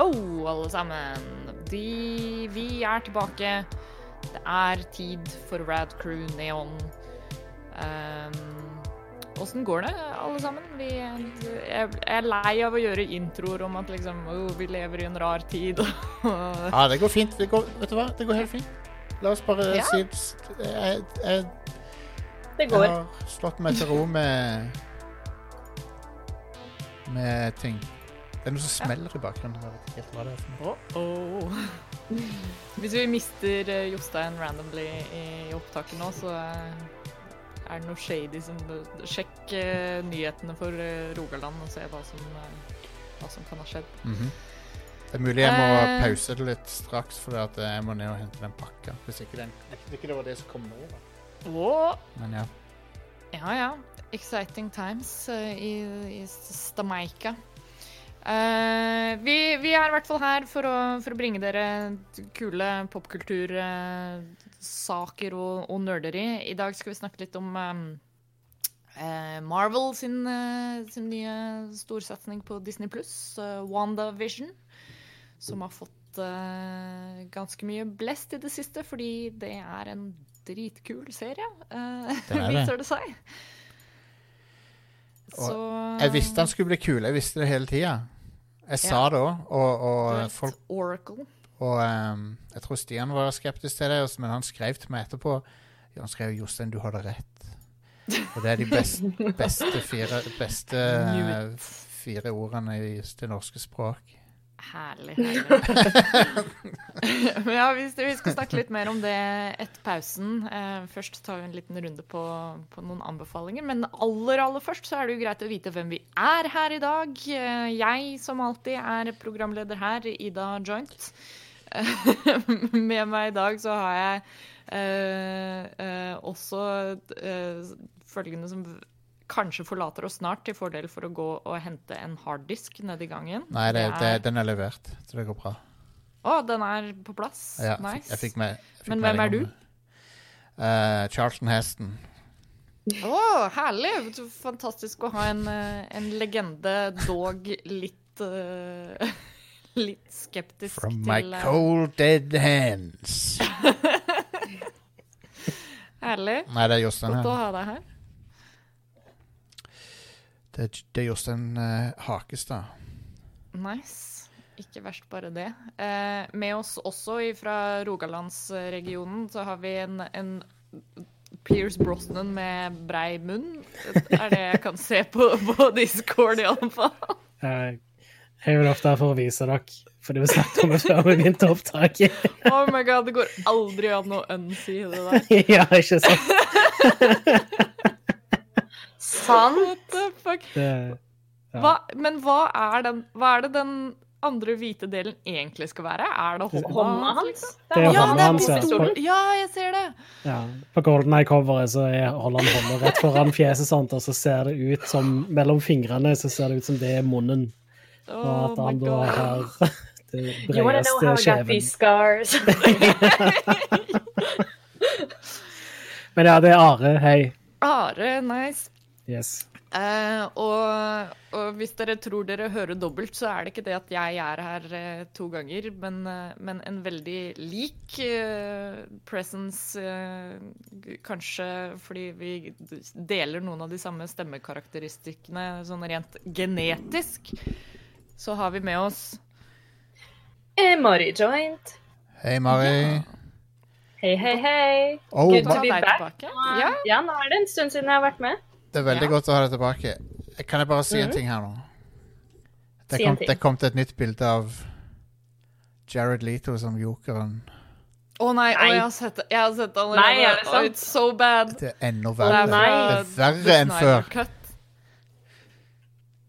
Hallo, alle sammen. De, vi er tilbake. Det er tid for Rad Crew Neon. Åssen går det, alle sammen? Vi, jeg, er lei av å gjøre introer om at liksom oh, vi lever i en rar tid. ja, det går fint. Det går, vet du hva? Det går helt fint. La oss bare ja. si jeg, jeg, Det går. Jeg har slått meg til ro med med ting. Det er noe som smeller i bakgrunnen. Jeg vet ikke helt hva det er for noe. Oh, oh. Hvis vi mister eh, Jostein randomly i opptaket nå, så eh, er det noe shady som Sjekk uh, nyhetene for uh, Rogaland og se hva som, uh, hva som, kan ha skjedd. Mm -hmm. Det er mulig jeg må pause det litt straks, for jeg må ned og hente den pakka. Hvis ikke, den, ikke det var det som kom nå. Da. Oh. Men ja. Ja, ja. Exciting times i, i Stamaika. Uh, vi, vi, er i hvert fall her for å, for å bringe dere kule popkultursaker uh, og, og, nerderi. I dag skal vi snakke litt om um, uh, Marvel sin, sin, nye storsatsing på Disney pluss, WandaVision. Som har fått ganske mye blest i det siste, fordi det er en dritkul serie, viser det seg. Så... Jeg visste han skulle bli kul. Jeg visste det hele tida. Jeg ja. sa det òg, og, og folk Oracle. Og um, jeg tror Stian var skeptisk til det, men han skrev til meg etterpå. Han skrev 'Jostein, du hadde rett'. Og det er de beste, beste, fire, beste fire ordene i det norske språk. Herlig. herlig. ja, vi, vi, skal snakke litt mer om det etter pausen. Eh, først tar vi en liten runde på, på, noen anbefalinger. Men aller aller først så er det jo greit å vite hvem vi er her i dag. Eh, jeg som alltid er programleder her, Ida Joint. Med meg i dag så har jeg eh, eh også eh, følgende som kanskje forlater oss snart til fordel for å gå og hente en harddisk nedi i gangen. Nei, det, det er, den er levert, så det går bra. Å, den er på plass? Ja, nice. Jeg fikk med, jeg fikk Men hvem er du? Uh, Charlton Heston. Å, oh, herlig! Fantastisk å ha en, eh, en legende, dog litt uh, Litt skeptisk From til From my cold dead hands. Herlig. Nei, det er Jostein her. Godt å ha deg her. Det, det er Jostein uh, Hakestad. Nice. Ikke verst, bare det. Eh, med oss også fra Rogalandsregionen så har vi en, en Pierce Brosnan med brei munn. Er det jeg kan se på, på Discord, iallfall. Jeg er vel ofte her for å vise dere, for det vi snakket om det før vi begynte opptaket. oh my god, det går aldri an å unsee det der. ja, ikke sant? Sant? What the fuck? Det, ja. hva, men hva er, den, hva er det den andre hvite delen egentlig skal være? Er det hånda hans? Liksom? Det er hånda hans, ja. ja, jeg ser det. Ja, På Golden Eye-coveret så holder han hånda rett foran fjeset, sånt, og så ser det ut som mellom fingrene så ser det ut som det er munnen. Oh og at han da har det bredeste kjeven. Men ja, det er Are. Hei. Are, nice. Yes. Uh, og, og, hvis dere tror dere hører dobbelt, så er det ikke det at jeg er her uh, to ganger, men, uh, men, en veldig lik presence. kanskje fordi vi deler noen av de samme stemmekarakteristikkene sånn rent genetisk. Så har vi med oss Mari Joint. Hei, Mari. Hei, hei, hei. Oh, Good to be back. Ja. ja, nå er det en stund siden jeg har vært med. Det er veldig ja. godt å ha deg tilbake. Kan jeg bare si mm. en ting her nå? Det kom, det kom til et nytt bilde av Jared Leto som jokeren. Å oh, nei, nei. Oh, jeg har sett det jeg har sett det allerede. Nei, er det sant? Oh, it's so bad. Det er enda verre. Det er, verre enn før.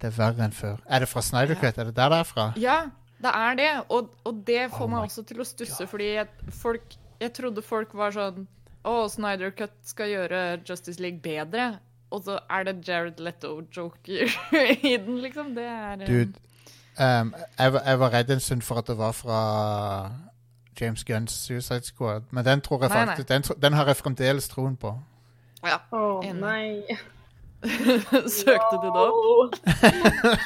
Det er verre enn før. Er det fra Snyder Cut? Er det der det er fra? Ja, det er det. Og, og det får oh meg også til å stusse, God. fordi jeg, folk, jeg trodde folk var sånn Å, Snyder Cut skal gjøre Justice League bedre og så er det Jared Letto-joker i den, liksom. Det er um... Dude, um, jeg, jeg, var redd en stund for at det var fra James Gunns Suicide Squad, men den tror jeg nei, faktisk nei. Den, den, har jeg fremdeles troen på. Ja. Å oh, nei. Søkte du det opp? opp?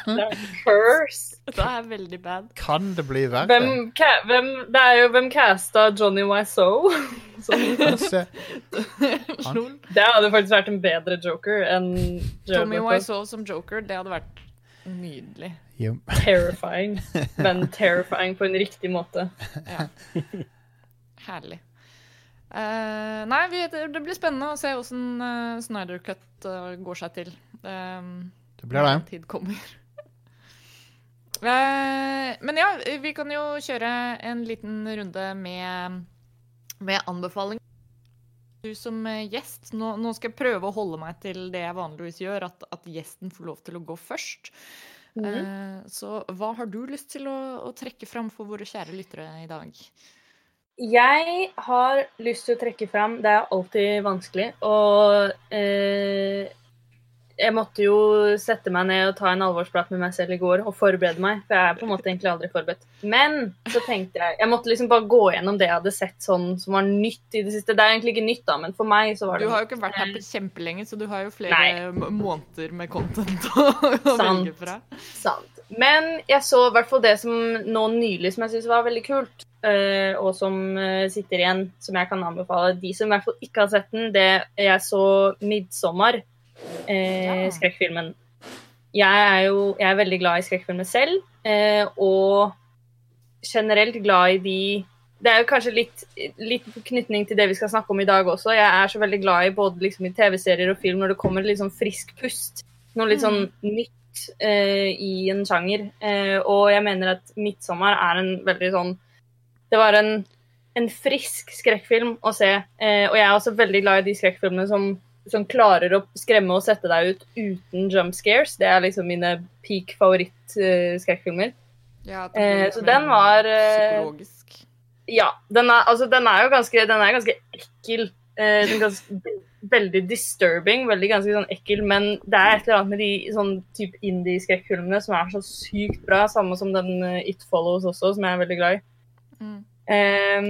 Det er curse. Det er veldig bad. Kan det bli verre? Hvem, ka, hvem, det er jo hvem casta Johnny Wiseau? Lol. Det hadde faktisk vært en bedre joker enn Tommy Wiseau som joker, det hadde vært nydelig. Yep. Terrifying, men terrifying på en riktig måte. Ja. Herlig. Eh, nei, vi, det blir spennende å se åssen uh, Snyder Cut uh, går seg til. Um, Det blir det. tid kommer. Eh, men ja, vi kan jo kjøre en liten runde med, med anbefaling. Du som eh, gjest, nå, nå skal jeg prøve å holde meg til det jeg vanligvis gjør, at, at gjesten får lov til å gå først. Eh, så hva har du lyst til å, å trekke fram for våre kjære lyttere i dag? Jeg har lyst til å trekke fram Det er alltid vanskelig. Og eh, jeg måtte jo sette meg ned og ta en alvorsprat med meg selv i går og forberede meg. For jeg er på en måte egentlig aldri forberedt. Men så tenkte jeg Jeg måtte liksom bare gå gjennom det jeg hadde sett sånn som var nytt i det siste. Det er egentlig ikke nytt, da, men for meg så var det Du har jo ikke vært her på kjempelenge, så du har jo flere Nei. måneder med content å, velge fra. Sant. Men jeg så i hvert fall det som nå nylig som jeg syns var veldig kult, eh, og som eh, sitter igjen, som jeg kan anbefale. De som i hvert fall ikke har sett den, det jeg så 'Midtsommer', eh, skrekkfilmen. Jeg er jo jeg er veldig glad i skrekkfilmer selv, eh, og generelt glad i de Det er jo kanskje litt, litt knytning til det vi skal snakke om i dag også. Jeg er så veldig glad i både liksom, i TV-serier og film når det kommer litt sånn frisk pust. Noe litt sånn nytt eh, i en sjanger. Eh, og jeg mener at 'Midtsommer' er en veldig sånn Det var en, en frisk skrekkfilm å se. Eh, og jeg er også veldig glad i de skrekkfilmene som, som klarer å skremme og sette deg ut uten jump scares. Det er liksom mine peak favoritt-skrekkfilmer. Ja, Eh, blir litt så den var, eh, Psykologisk. Ja, den er, altså, den er jo ganske, den er ganske ekkel. Eh, ganske, veldig disturbing, veldig ganske sånn ekkel, men det er et eller annet med de sånn type indie-skrekkfilmene som er så sykt bra, samme som den uh, It Follows også, som jeg er veldig glad i. Mm. Eh,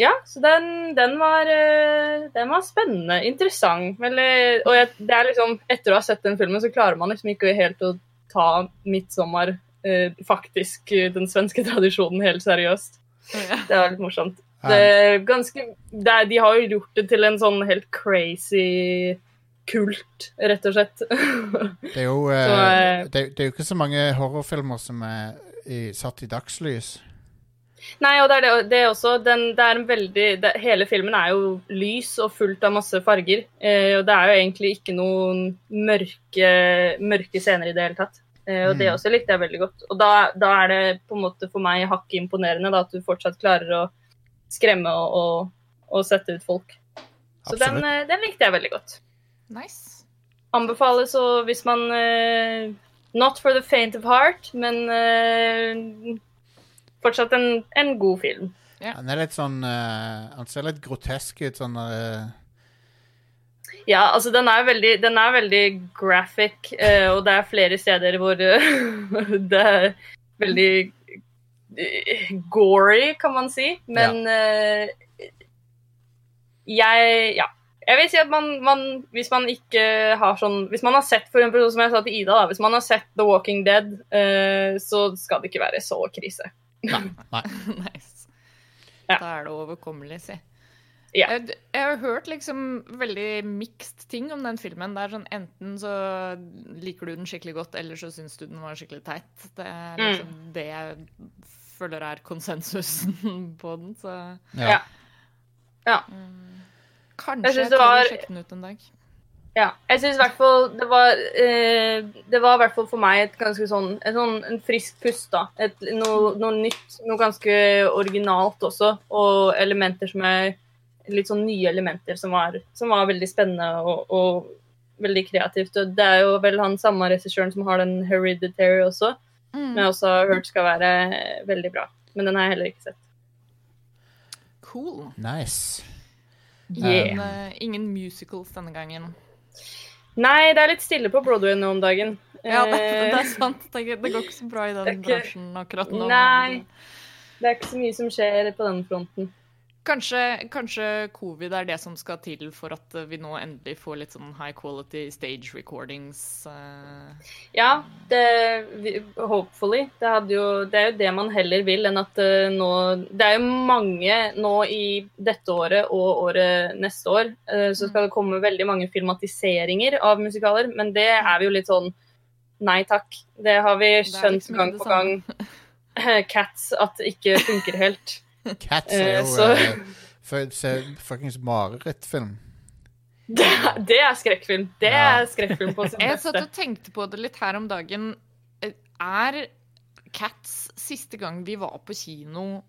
ja, så den, den, var, uh, den var spennende, interessant. Veldig, og jeg, det er liksom, etter å ha sett den filmen, så klarer man liksom ikke helt å ta 'Midtsommer', uh, faktisk eh, den svenske tradisjonen, helt seriøst. Ja. Det var litt morsomt. Det ganske, det de har jo gjort det til en sånn helt crazy kult, rett og slett. Det er jo eh, Så, eh, det, det er jo ikke så mange horrorfilmer som er i, satt i dagslys. Nei, og det er det, det er også den, det er en veldig, det, Hele filmen er jo lys og fullt av masse farger. Eh, og det er jo egentlig ikke noen mørke, mørke scener i det hele tatt. Eh, og det Mm. også likte jeg veldig godt. Og da, da er det på en måte for meg hakket imponerende da, at du fortsatt klarer å skremme og, og, og sette ut folk. Så den, eh, den likte jeg veldig godt. Nice. Anbefales å hvis man uh, Not for the faint of heart, men uh, fortsatt en, en god film. Han er litt sånn uh, Han ser litt grotesk ut, sånn Ja, altså den er veldig, den er veldig graphic, eh, og det er flere steder hvor det er veldig gory, kan man si. Men eh, jeg Ja. Jeg vil si at man, man, hvis man ikke har sånn Hvis man har sett for eksempel, som jeg sa til Ida, da, hvis man har sett The Walking Dead, eh, så skal det ikke være så krise. Nei. nice. Ja. Da er det overkommelig, si. Ja. Jeg, jeg har hørt liksom veldig mixed ting om den filmen. Det er sånn Enten så liker du den skikkelig godt, eller så syns du den var skikkelig teit. Det er Mm. liksom det jeg føler er konsensusen på den, så ja. Ja. mm, Jeg Kanskje jeg tør var- sjekke den ut en dag. Ja. Jeg syns i hvert fall det var eh, Det var i hvert fall for meg et ganske sånn, et sånn en frisk pust. da. Et, noe, noe nytt, noe ganske originalt også. Og elementer som er litt sånn nye elementer som var, som var veldig spennende og, og veldig kreativt. Og det er jo vel han samme regissøren som har den Hereditary også, Mm. Men jeg også har hørt skal være veldig bra. Men den har jeg heller ikke sett. Cool. Nice. Yeah. Men, uh, ingen musicals denne gangen. Nei, det er litt stille på Broadway nå om dagen. Ja, det, Eh, det er sant. Det, det går ikke så bra i den ikke- bransjen akkurat nå. Nei. Det er ikke så mye som skjer på den fronten. Kanskje, kanskje covid er det som skal til for at vi nå endelig får litt sånn high quality stage recordings. eh. Ja, det, hopefully. Det, jo, det er jo det man heller vil enn at eh, nå Det er jo mange nå i dette året og året neste år, eh, så skal det komme veldig mange filmatiseringer av musikaler, men det er vi jo litt sånn Nei takk. Det har vi er skjønt liksom gang på gang. Cats at det ikke funker helt. Cats er Eh, jo så- eh, for- fuckings marerittfilm. Det, det er skrekkfilm. Det Ja. er skrekkfilm på sitt Jeg satt og tenkte på det litt her om dagen. Er Cats siste gang vi var på kino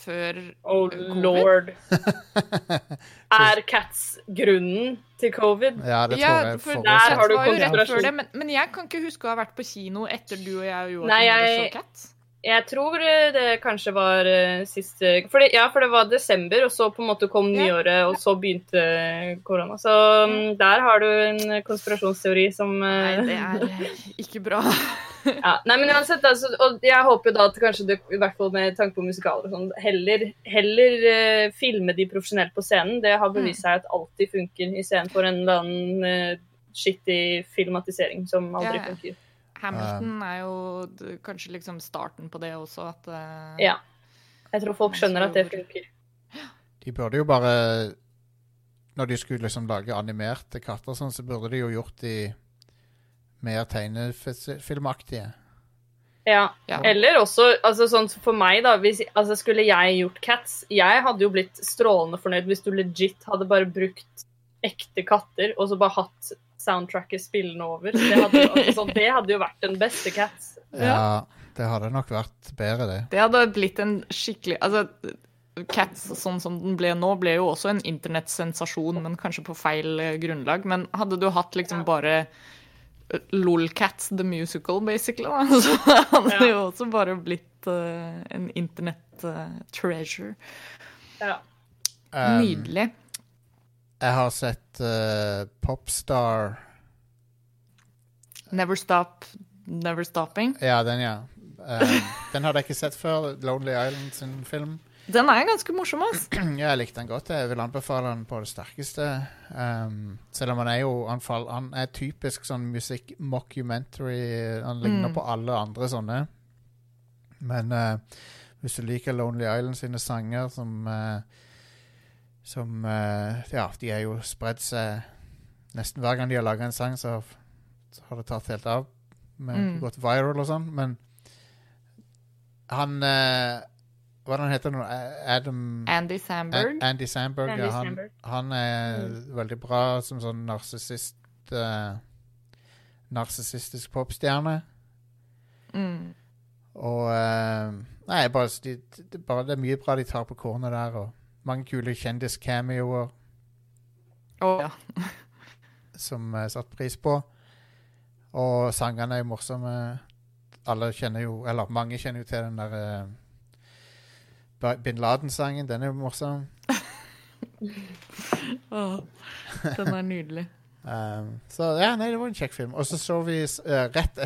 før Oh Covid? lord. Er Cats grunnen til covid? Ja, det tror Ja, jeg. for der har du konspirasjon. men, men jeg kan ikke huske å ha vært på kino etter du og jeg og Joakim så Cats. Jeg tror det kanskje var uh, siste for det, Ja, for det var desember, og så på en måte kom nyåret, og så begynte korona. Så um, der har du en konspirasjonsteori som Nei, det er ikke bra. ja. Nei, men uansett, altså, og jeg håper jo da at kanskje det, i hvert fall med tanke på musikaler og sånn, heller, heller uh, filme de profesjonelt på scenen. Det har bevist seg at alltid funker, i scenen for en eller annen uh, skittig filmatisering som aldri Ja, ja. funker. Hamilton er jo kanskje liksom starten på det også, at uh, Ja. Jeg tror folk skjønner at det funker. De burde jo bare Når de skulle liksom lage animerte katter, sånn, så burde de jo gjort de mer tegnefilmaktige. Ja. ja. Eller også, altså sånn for meg da, hvis, altså skulle jeg gjort Cats, jeg hadde jo blitt strålende fornøyd hvis du legit hadde bare brukt ekte katter, og så bare hatt soundtracket spillende over. Det hadde, altså, sånn, det hadde jo vært den beste Cats. Ja, det hadde nok vært bedre, det. Det hadde blitt en skikkelig Altså, Cats sånn som den ble nå, ble jo også en internettsensasjon, men kanskje på feil eh, grunnlag. Men hadde du hatt liksom bare eh, LOLcats the musical, basically, da, så hadde det jo også bare blitt uh, en internett-treasure. Ja. Um, Nydelig. Jeg har sett uh, Popstar Never stop, never stopping. Ja, den, ja. Um, den hadde jeg ikke sett før. Lonely Island sin film. Den er ganske morsom, ass. Ja, jeg likte den godt. Jeg vil anbefale den på det sterkeste. Um, selv om han er jo han, fall, han er typisk sånn musikk-mockumentary. Han ligner Mm. på alle andre sånne. Men uh, hvis du liker Lonely Island sine sanger, som eh, Som eh, Ja, de er jo spredd seg Nesten hver gang de har laga en sang, så, så har det tatt helt av. Med, Mm. Gått viral og sånn. Men han eh, Hva er det han heter nå? Adam Andy Samberg. A Andy Samberg, Andy ja, han, Samberg. han er Mm. veldig bra som sånn narsissist uh, Narsissistisk popstjerne. Mm. Og uh, Nei, bare, de, de, bare det er mye bra de tar på kornet der, og mange kule kjendis-cameoer ja. som jeg satte pris på. Og sangene er jo morsomme. Alle kjenner jo Eller mange kjenner jo til den der uh, Bin Laden-sangen. Den er jo morsom. oh, den er nydelig. Um, så ja, nei, det var en kjekk film. Og så så vi uh, rett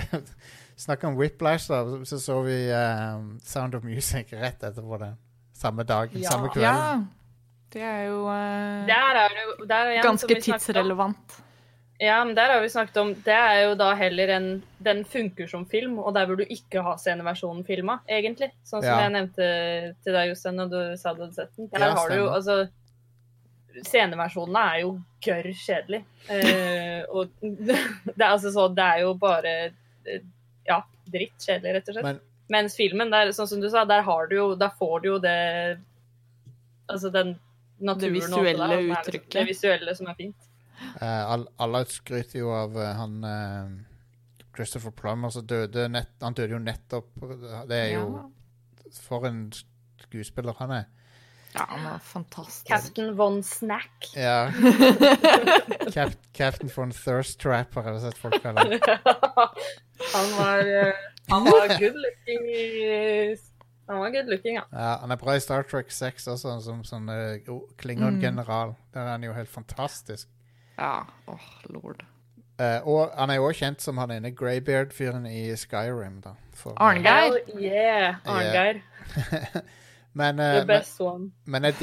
Snakk om Whiplash, da. Så så vi um, Sound of Music rett etterpå den. Samme dag, Ja. samme kveld. Ja. Det er jo uh, Der er det der igjen, ganske tidsrelevant. Ja, men der har vi snakket om Det er jo da heller en Den funker som film, og der burde du ikke ha sceneversjonen filma, egentlig. Sånn som Ja. jeg nevnte til deg, Jostein, når du sa du hadde sett den. Der Ja, har du jo altså Sceneversjonene er jo gørr kjedelig. Eh, og det er altså så Det er jo bare eh, Ja, dritt kjedelig, rett og slett. Men- Mens filmen, der, sånn som du sa, der har du jo Der får du jo det Altså den naturen Det visuelle der, som er liksom- uttrykket. Det visuelle som er fint. Uh, alle skryter jo av uh, han uh, Christopher Plummer som døde nett, Han døde jo nettopp. Det er jo For en skuespiller han er. Ja, han var fantastisk. Captain Von Snack. Ja. Cap, Captain von Thirst Trapper, har jeg sett folk kalle han. han var eh, Han var good looking i- Han var good looking, ja. Ja, han er bra i Star Trek 6 også, som sånn uh, Klingon-general. Der er han jo helt fantastisk. Ja, åh, lord. Uh, og han er jo også kjent som han ene Greybeard-fyren i Skyrim. da. Arngeir. Uh, yeah, Arngeir. Men, The eh, men, best one. men jeg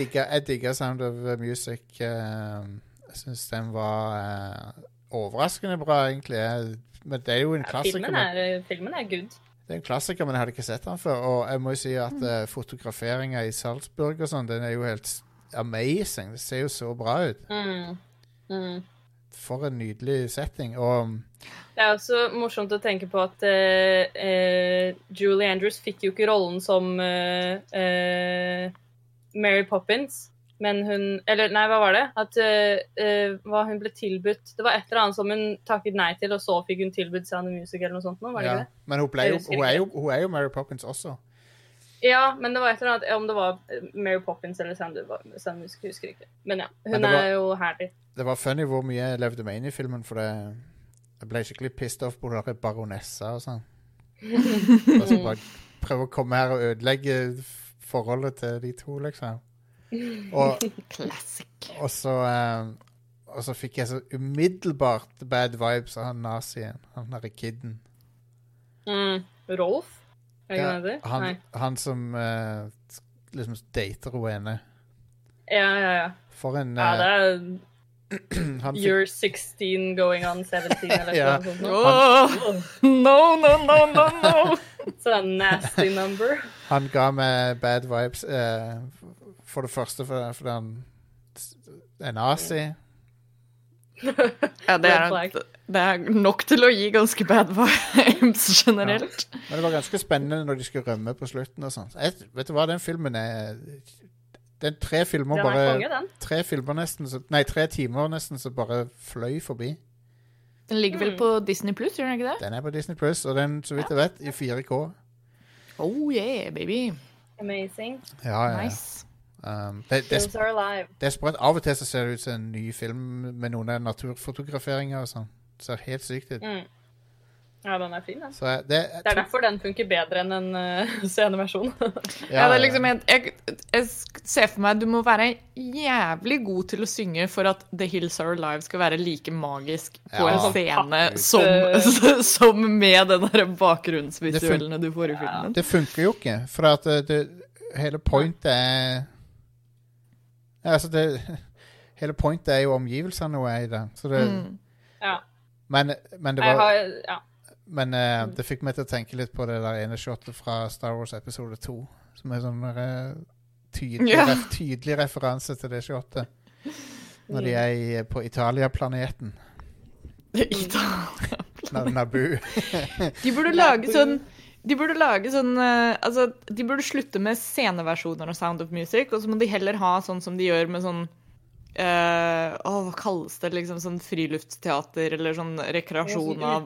digger Sound of Music. eh, jeg syns den var eh, overraskende bra, egentlig. Jeg, men det er jo en Ja, klassiker. filmen, er, filmen er good. Det er en klassiker, men jeg hadde ikke sett den før. Og jeg må jo si at uh, fotograferinga i Salzburg og sånn, den er jo helt amazing. Det ser jo så bra ut. Mm. Mm. For en nydelig setting. Og Det er også morsomt å tenke på at uh, uh, Julie Andrews fikk jo ikke rollen som eh, eh, Mary Poppins, men hun Eller nei, hva var det? At eh, eh, hva hun ble tilbudt Det var et eller annet som hun takket nei til, og så fikk hun tilbudt Sound of Music eller noe sånt. Nå, var det ja. ikke det? Men hun, ble jo, hun, er jo, hun er jo Mary Poppins også. Ja, men det var et eller annet Om det var eh, Mary Poppins eller Sound of Music, husker ikke. Men ja, hun Men var- er jo herlig. Det var funny hvor mye jeg levde meg inn i filmen, for det, jeg ble skikkelig pissed off på hun der baronessa og sånn. Og så bare prøve å komme her og ødelegge forholdet til de to, liksom. Og, og så eh, Og så fikk jeg så umiddelbart bad vibes av han nazien. Han derre kiden. Mm. Rolf? Er Ja, han han, som uh, liksom dater hun ene. Ja, ja, ja. For en Ja, det eh, er han fikk, You're 16 going on 17 eller Ja. noe sånt. Oh, no, no, no, no, no! Så det er nasty number. Han ga meg bad vibes. eh, for det første for- fordi han er nazi. Ja, det er, det er nok til å gi ganske bad vibes generelt. Men det var ganske spennende når de skulle rømme på slutten. og sånn. Vet du hva, den filmen er Det er tre filmer er bare konge. Tre filmer nesten så, Nei, tre timer nesten som bare fløy forbi. Den ligger vel Mm. på Disney Pluss, gjør den ikke det? Den er på Disney Pluss, og den, så vidt jeg vet, i 4K. Oh yeah, baby. Amazing. Ja, ja, ja. Nice. Um, det, det, Films are alive. Det er sprøtt. Av og til så ser det ut som en ny film med noen naturfotograferinger og sånn. Det ser helt sykt ut. Mm. Ja, den er fin, ja. Så det, jeg Det er derfor den funker bedre enn en uh, sceneversjon. Ja, det er liksom, jeg, jeg, jeg ser for meg du må være jævlig god til å synge for at The Hills Are Alive skal være like magisk på Ja. en scene som, som med den der bakgrunnsvisuellene du får i filmen. Det funker jo ikke, for at det, det, hele pointet er ja, altså det, Hele pointet er jo omgivelsene hun er i det. Så det Mm. ja. Men, men det var har Ja. Men eh, det fikk meg til å tenke litt på det der ene shotet fra Star Wars episode 2. Som er sånn uh, tydelig, Ja. ref, tydelig referanse til det shotet. Når de er i, på Italia-planeten. Italia-planeten. Nabu. De burde lage sånn de burde lage sånn eh, Altså, de burde slutte med sceneversjoner av Sound of Music, og så må de heller ha sånn som de gjør med sånn Uh, oh, hva kalles det? liksom Sånn friluftsteater eller sånn rekreasjon Sånn av.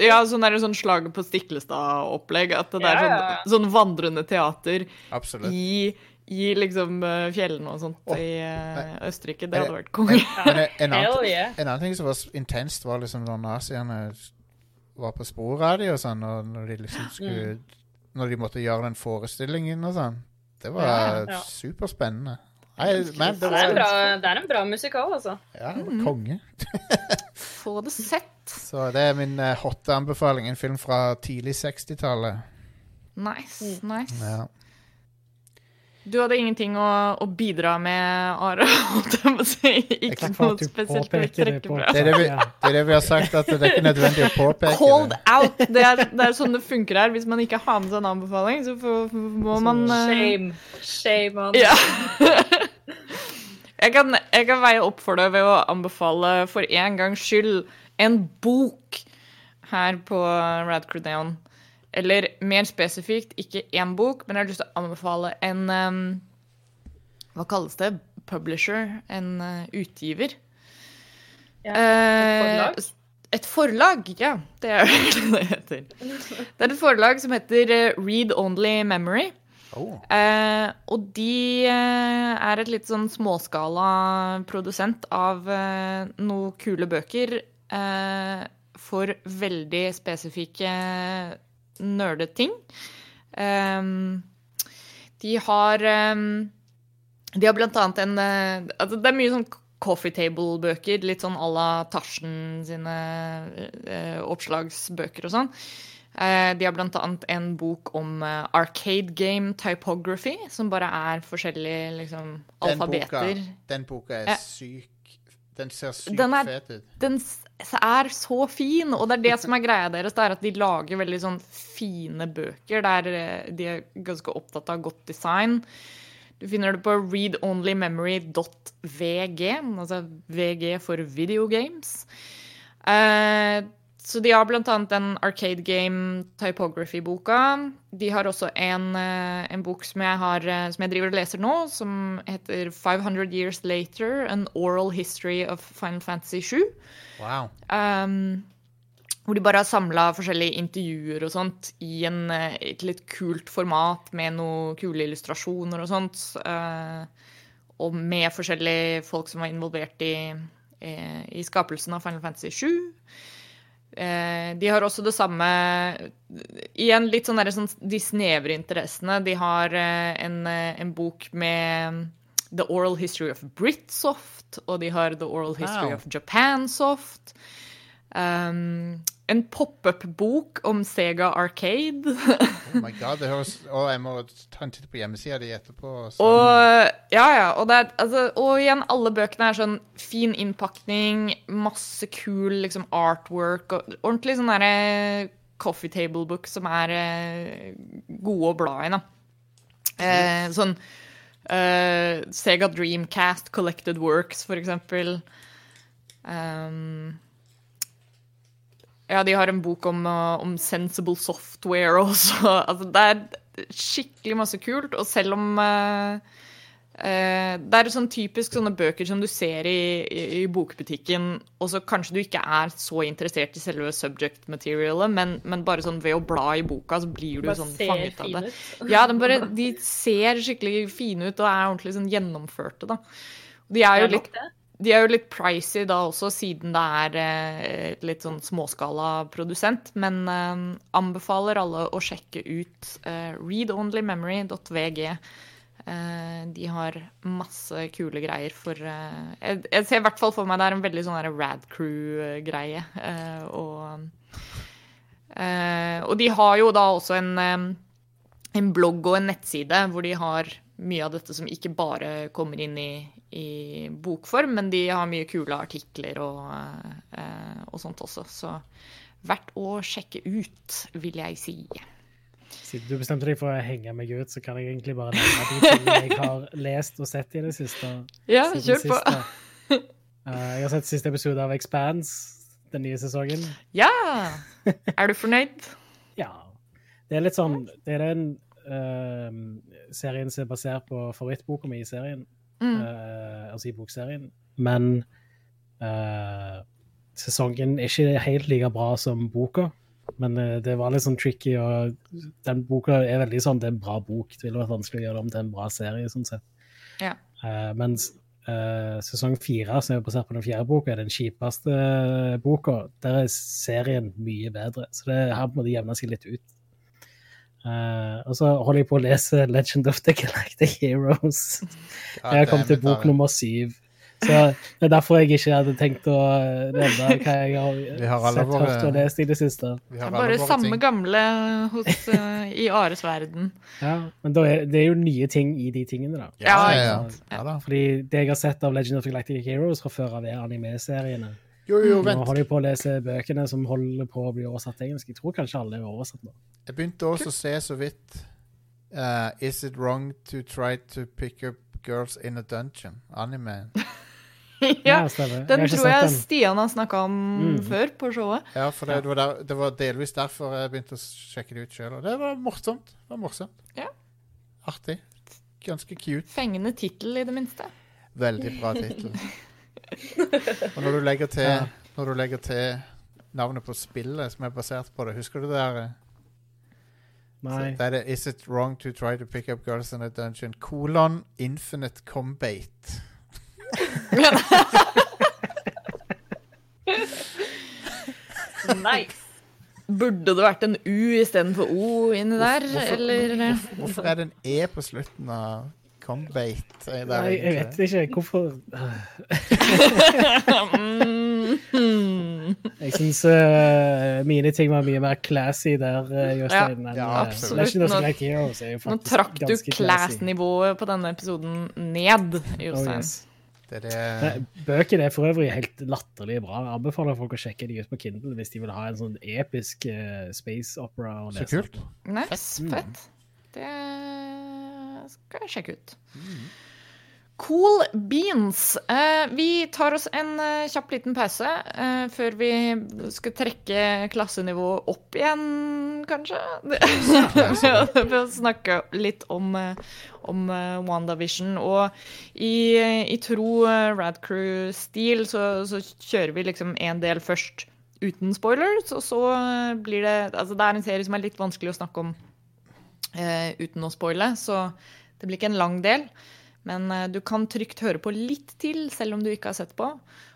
Ja, sånn der, sånn slaget på Stiklestad-opplegg. At det er Ja, sånn, ja, ja. sånn vandrende teater Absolutt. i, i liksom eh, fjellene og sånt oh, i uh, Østerrike. Det hadde vært konge. En, en, en annen ting som var intenst, var liksom når naziene var på sporet av dem og sånn, og når de liksom skulle Når de måtte gjøre den forestillingen og sånn. Det var Ja, ja. superspennende. Nei, men det var, det, er en bra, det er en bra musikal, altså. Ja, det var konge. Få det sett. Så det er min uh, hotte anbefaling. En film fra tidlig 60-tallet. Nice, Mm. nice. Ja. Du hadde ingenting å, å bidra med, Are. Ikke noe spesielt å det. trekke fra. Det er det vi- har sagt, at det er ikke nødvendig å påpeke Called det. out. Det er, det er sånn det funker her. Hvis man ikke har med seg en anbefaling, så får, må man eh, Shame. Shame on Ja. jeg, kan, jeg kan veie opp for det ved å anbefale for en gangs skyld en bok her på Radcrew Down. Eller mer spesifikt, ikke én bok, men jeg har lyst til å anbefale en um, Hva kalles det? Publisher? En uh, utgiver. Ja, et forlag? Et forlag, ja. Det er det det heter. Det er et forlag som heter eh, Read Only Memory. Oh. Uh, og de er et litt sånn småskala produsent av noen kule bøker eh, for veldig spesifikke nerdeting. Um, de har um, De har blant annet en eh, altså Det er mye sånn coffee table-bøker, litt sånn à la Tarzan sine uh, oppslagsbøker og sånn. Uh, de har blant annet en bok om uh, arcade game typography, som bare er forskjellige liksom, Den boka, alfabeter. den boka er syk Den ser sykt fet ut. Den er så fin, og det er det som er greia deres. Det er at de lager veldig sånn fine bøker der eh, de er ganske opptatt av godt design. Du finner det på readonlymemory.vg, altså VG for videogames. Eh, så de har annet den Arcade Game Typography-boka. De har også en, eh, en bok som jeg, har, eh, som jeg driver og leser nå, som heter 500 Years Later, An Oral History of Final Fantasy 7. Wow. Um, hvor de bare har samla forskjellige intervjuer og sånt i en, eh, et litt kult format med noen kule illustrasjoner og sånt. Uh, og med forskjellige folk som var involvert i, i skapelsen av Final Fantasy 7. Eh, de har også det samme Igjen litt sånn, der, sånn de snevre interessene. De har eh, en, eh, en bok med The Oral History of Britsoft, og de har The Oral History Wow. of Japansoft. Um, en pop-up-bok om Sega Arcade. Oh my god, det høres Å, jeg må ta en titt på hjemmesida di etterpå. så- Og ja, ja. Og, det er, altså, og igjen, alle bøkene er sånn fin innpakning, masse kul liksom, artwork og ordentlig sånn derre coffee table book som er eh, gode å bla i, da. Eh, sånn eh, Sega Dreamcast Collected Works, for eksempel. Um, ja, de har en bok om, uh, om sensible software også. Altså, det er skikkelig masse kult. Og selv om uh, uh, Det er sånn typisk sånne bøker som du ser i, i, i bokbutikken, og så kanskje du ikke er så interessert i selve subject materialet, men, men bare sånn ved å bla i boka, så blir du sånn fanget av det. Ja, de, bare, de ser skikkelig fine ut og er ordentlig sånn gjennomførte, da. De er jo litt. De er jo litt pricy da også, siden det er eh, litt sånn småskala produsent. Men eh, anbefaler alle å sjekke ut eh, readonlymemory.vg. De har masse kule greier for jeg, jeg ser i hvert fall for meg det er en veldig sånn der Rad Crew-greie. Eh, og, og de har jo da også en en blogg og en nettside hvor de har mye av dette som ikke bare kommer inn i, i bokform, men de har mye kule artikler og, eh, og sånt også. Så verdt å sjekke ut, vil jeg si. Siden du bestemte deg for å henge meg ut, så kan jeg egentlig bare nevne de tingene jeg har lest og sett i det siste. Ja, kjør på. Eh, jeg har sett siste episode av Expanse, den nye sesongen. Ja! Er du fornøyd? Ja. Det er litt sånn Det er en eh, serien som er basert på favorittboka mi i serien. Mm. uh, altså i bokserien. Men uh, sesongen er ikke helt like bra som boka. Men uh, det var litt sånn tricky, og den boka er veldig sånn Det er en bra bok. Det ville vært vanskelig å gjøre det om til en bra serie, sånn sett. Ja. Mens sesong fire, som er basert på den fjerde boka, er den kjipeste boka. Der er serien mye bedre. Så det har på en måte jevna seg litt ut. Eh, og så holder jeg på å lese Legend of the Galactic Heroes. Ja, Jeg har kommet til bok nummer syv. Så det er derfor jeg ikke hadde tenkt å nevne hva jeg har har sett, våre- hørt og lest i det siste. Det er bare samme ting. gamle hos, uh, i Ares verden. Ja, men da er, det er jo nye ting i de tingene, da. Ja, Ja, ja, ja. ja da. Fordi det jeg har sett av Legend of the Galactic Heroes fra før av, er anime-seriene. Jo, jo, Nå holder jeg på å lese bøkene som holder på å bli oversatt til engelsk. Jeg tror kanskje alle er oversatt nå. Jeg begynte også å se så vidt uh, Is it wrong to try to pick up girls in a dungeon? Anime. ja, den jeg tror jeg den. Stian har snakka om Mm. før på showet. Ja, for det, det, var der, det var delvis derfor jeg begynte å sjekke det ut sjøl. Og det var morsomt. Det var morsomt. Ja. Artig. Ganske cute. Fengende tittel, i det minste. Veldig bra tittel. Og når du legger til Ja. Når du legger til navnet på spillet som er basert på det, husker du det der? eh? Nei. Så det Is it wrong to try to pick up girls in a dungeon? Kolon infinite combate. Nice. Burde det vært en U istedenfor O inni der, Hvorfor- eller Hvorfor, hvorfor er det en E på slutten av Combate. er det Nei, jeg vet ikke hvorfor. Jeg syns mine ting var mye mer classy der, uh, Jostein. enn, Ja, eh, absolutt. Nå- er Nå trakk du class-nivået på denne episoden ned, Oh, yes. Det er det Bøkene er for øvrig helt latterlig bra. Jeg anbefaler folk å sjekke de ut på Kindle hvis de vil ha en sånn episk uh, space opera. Så kult. Nice, Mm. fett. Det skal jeg sjekke ut. Cool beans. Eh, vi tar oss en eh, kjapp liten pause eh, før vi skal trekke klassenivået opp igjen, kanskje? Ved å snakke litt om, om WandaVision. Og i, i tro Radcrew-stil så, så kjører vi liksom en del først uten spoilers, og så blir det Altså, det er en serie som er litt vanskelig å snakke om eh, uten å spoile, så det blir ikke en lang del. Men eh, du kan trygt høre på litt til, selv om du ikke har sett på.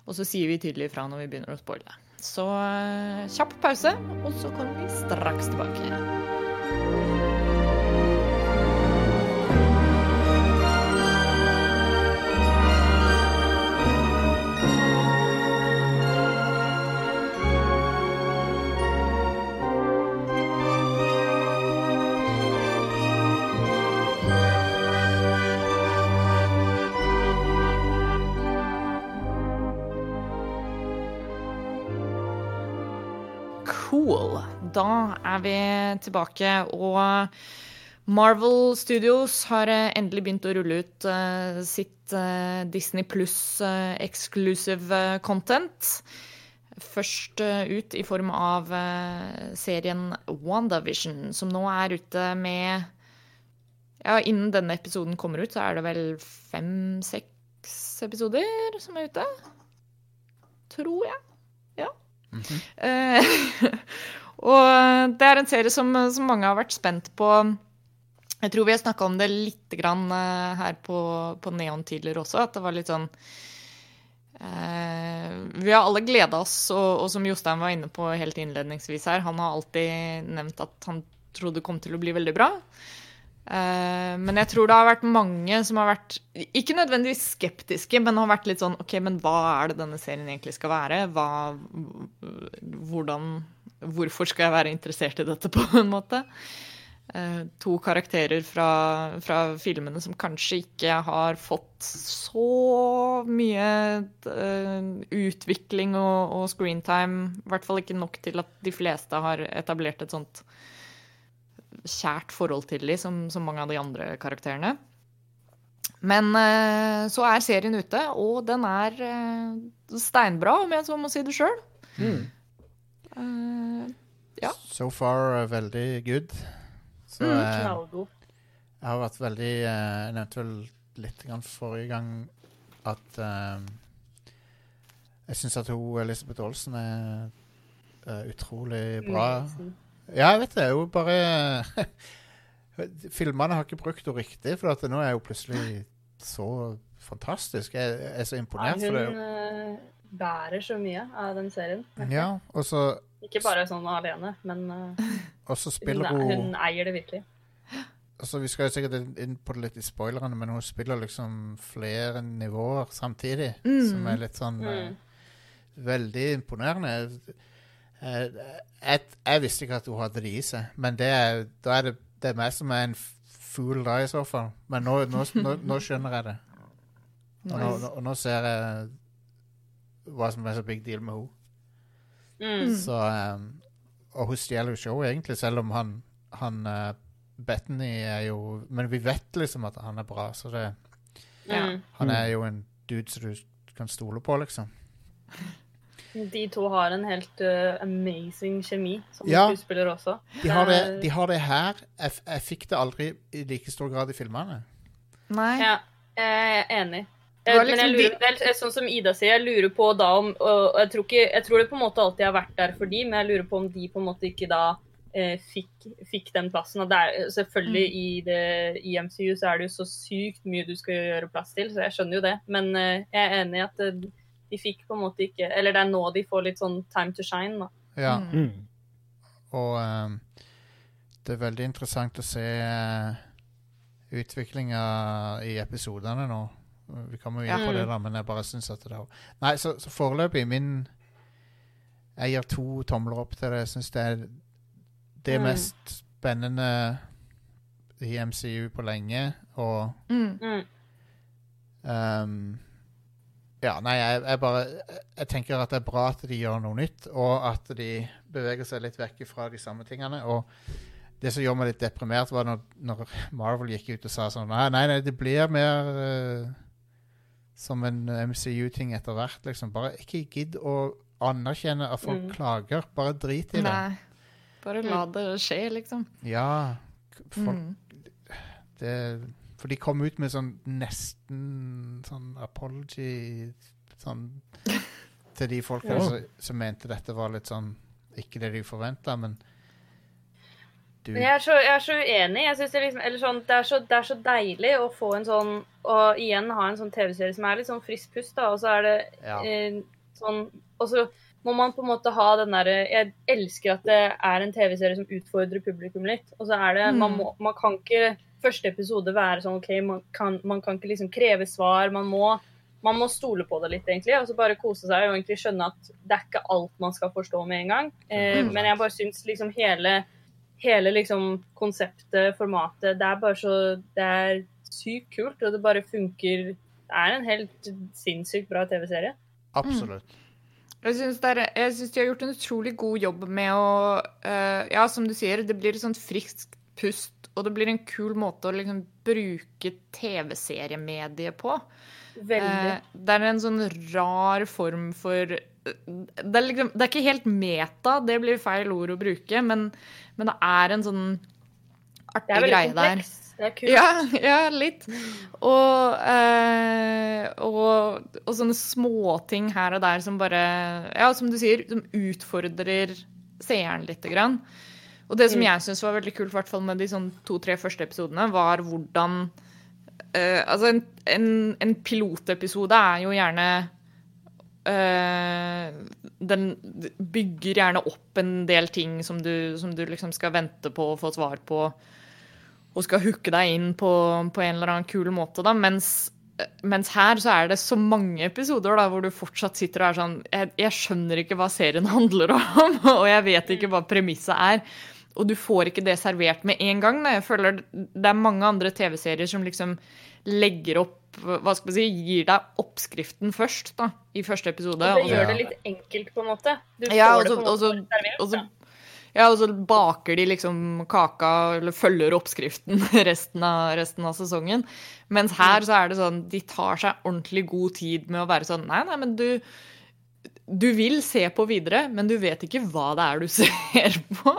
Og så sier vi tydelig ifra når vi begynner å spoile. Så eh, kjapp pause, og så kommer vi straks tilbake. Cool. Da er vi tilbake, og Marvel Studios har endelig begynt å rulle ut eh, sitt eh, Disney pluss exclusive eh, content. Først ut i form av serien WandaVision, som nå er ute med Ja, innen denne episoden kommer ut, så er det vel fem-seks episoder som er ute? Tror jeg. Eh, og det er en serie som, som mange har vært spent på. Jeg tror vi har snakka om det litt grann eh, her på, på Neon tidligere også, at det var litt sånn eh, Vi har alle gleda oss, og, og som Jostein var inne på helt innledningsvis her, han har alltid nevnt at han trodde det kom til å bli veldig bra. Eh, men jeg tror det har vært mange som har vært ikke nødvendigvis skeptiske, men har vært litt sånn OK, men hva er det denne serien egentlig skal være? Hva, hvordan Hvorfor skal jeg være interessert i dette, på en måte? Eh, to karakterer fra, fra filmene som kanskje ikke har fått så mye eh, utvikling og, og screentime. I hvert fall ikke nok til at de fleste har etablert et sånt kjært forhold til dem som, som mange av de andre karakterene. Men eh, så er serien ute, og den er eh, steinbra, om jeg så må si det sjøl. Mm. Ja. So far uh, veldig good. Så Mm, eh, Knallgod. jeg har vært veldig eh, Jeg nevnte vel litt grann forrige gang at eh, jeg syns at hun Elisabeth Olsen er eh, utrolig bra. Amazing. Ja, jeg vet det. Jo, bare Filmene har ikke brukt henne riktig, for at nå er hun plutselig så fantastisk. Jeg jeg er så imponert for hun eh, bærer så mye av den serien. Ja, og så, Ikke bare sånn alene, men så hun, spiller hun hun eier det virkelig. altså Vi skal jo sikkert inn- på det litt i spoilerne, men hun spiller liksom flere nivåer samtidig. Mm. Som er litt sånn Mm. Veldig imponerende. Eh, Jeg, jeg visste ikke at hun hadde det i seg, men det er, da er det, det er meg som er en fool da, i så fall. Men nå, nå, nå, nå skjønner jeg det. Og nå, nå, og nå ser jeg hva som er så big deal med henne. Mm. Så, um, og hun stjeler jo showet, egentlig, selv om han, han uh, Bethany er jo Men vi vet liksom at han er bra, så det, Ja. Mm. han er jo en dude som du kan stole på, liksom. De to har en helt uh, amazing kjemi som Ja. skuespiller også. De har det, de har det her. Jeg, jeg fikk det aldri i like stor grad i filmene. Nei. Ja, jeg er enig. Jeg, Eh, Men liksom jeg lurer, det er sånn som Ida sier, jeg lurer på da om og jeg tror, ikke, jeg tror det på en måte alltid har vært der for de, men jeg lurer på om de på en måte ikke da eh, fikk, fikk den plassen. Og det er, selvfølgelig Mm. i, det, i MCU så er det jo så sykt mye du skal gjøre plass til, så jeg skjønner jo det. Men eh, jeg er enig i at eh, de fikk på en måte ikke Eller det er nå de får litt sånn time to shine, da. Ja, Mm. utviklinga i episodene nå. Vi kommer jo inn på Ja. det, da, men jeg bare syns at det er Nei, så, så foreløpig min Jeg gir to tomler opp til det. Jeg syns det er det Mm. mest spennende i MCU på lenge, og Mm. Mm. Ja, nei, jeg, jeg bare Jeg tenker at det er bra at de gjør noe nytt, og at de beveger seg litt vekk fra de samme tingene. Og det som gjorde meg litt deprimert, var når, når Marvel gikk ut og sa sånn Nei, nei, nei det blir mer uh, som en MCU-ting etter hvert, liksom. Bare ikke gidd å anerkjenne at folk Mm. klager. Bare drit i det. Nei. Bare la det skje, liksom. Ja. Folk Mm. det, For de kom ut med sånn nesten sånn apology sånn til de folka Ja. som, som mente dette var litt sånn ikke det de forventa, men du Men jeg er så, jeg er så uenig. Jeg synes det, liksom, eller sånn, det, er så, det er så deilig å få en sånn Og igjen ha en sånn TV-serie som er litt sånn frisk pust, da. Og så er det Ja. eh, sånn Og så må man på en måte ha den derre Jeg elsker at det er en TV-serie som utfordrer publikum litt. Og så er det man, Mm. må, man kan ikke første episode være sånn OK, man kan, man kan ikke liksom kreve svar. Man må, man må stole på det litt, egentlig. Og så bare kose seg og egentlig skjønne at det er ikke alt man skal forstå med en gang. Eh, Mm. men jeg bare syns liksom hele hele liksom konseptet, formatet, det er bare så Det er sykt kult, og det bare funker. Det er en helt sinnssykt bra TV-serie. Absolutt. Er- jeg syns de har gjort en utrolig god jobb med å uh, Ja, som du sier, det blir et sånt friskt pust, og det blir en kul måte å liksom bruke TV-seriemediet på. Veldig. Eh, det er en sånn rar form for det er, liksom, det er ikke helt meta, det blir feil ord å bruke, men, men det er en sånn det artig greie der. Det er kult. Ja, ja litt. Og, eh, og, og sånne småting her og der som bare Ja, som du sier, som utfordrer seeren lite grann. Og det som Mm. jeg syns var veldig kult, i hvert fall med de sånn to-tre første episodene, var hvordan uh, Altså, en, en, en pilotepisode er jo gjerne uh, Den bygger gjerne opp en del ting som du, som du liksom skal vente på å få svar på og skal hooke deg inn på, på en eller annen kul måte, da. Mens, mens her så er det så mange episoder da, hvor du fortsatt sitter og er sånn jeg, jeg skjønner ikke hva serien handler om, og jeg vet ikke hva premisset er. Og du får ikke det servert med en gang. Da. Jeg føler Det er mange andre TV-serier som liksom legger opp hva skal man si, Gir deg oppskriften først, da, i første episode. Og det gjør det litt enkelt, på en måte. Du Ja, får og det på en måte også, servert, Også. Ja, og så baker de liksom kaka, eller følger oppskriften resten av, resten av sesongen. Mens her så er det sånn, de tar seg ordentlig god tid med å være sånn Nei, nei, men du Du vil se på videre, men du vet ikke hva det er du ser på.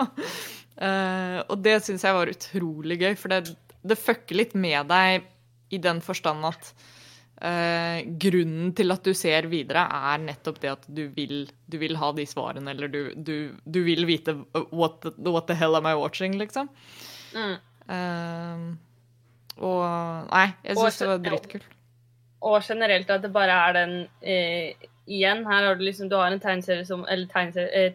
Eh, og det syns jeg var utrolig gøy, for det, det fucker litt med deg i den forstand at uh, grunnen til at du ser videre, er nettopp det at du vil, du vil ha de svarene, eller du, du, du vil vite what the, what the hell am I watching, liksom. Mm. Uh, og Nei, jeg syns det var dritkult. Og generelt at det bare er den eh, Igjen, her har du liksom Du har en tegneserie som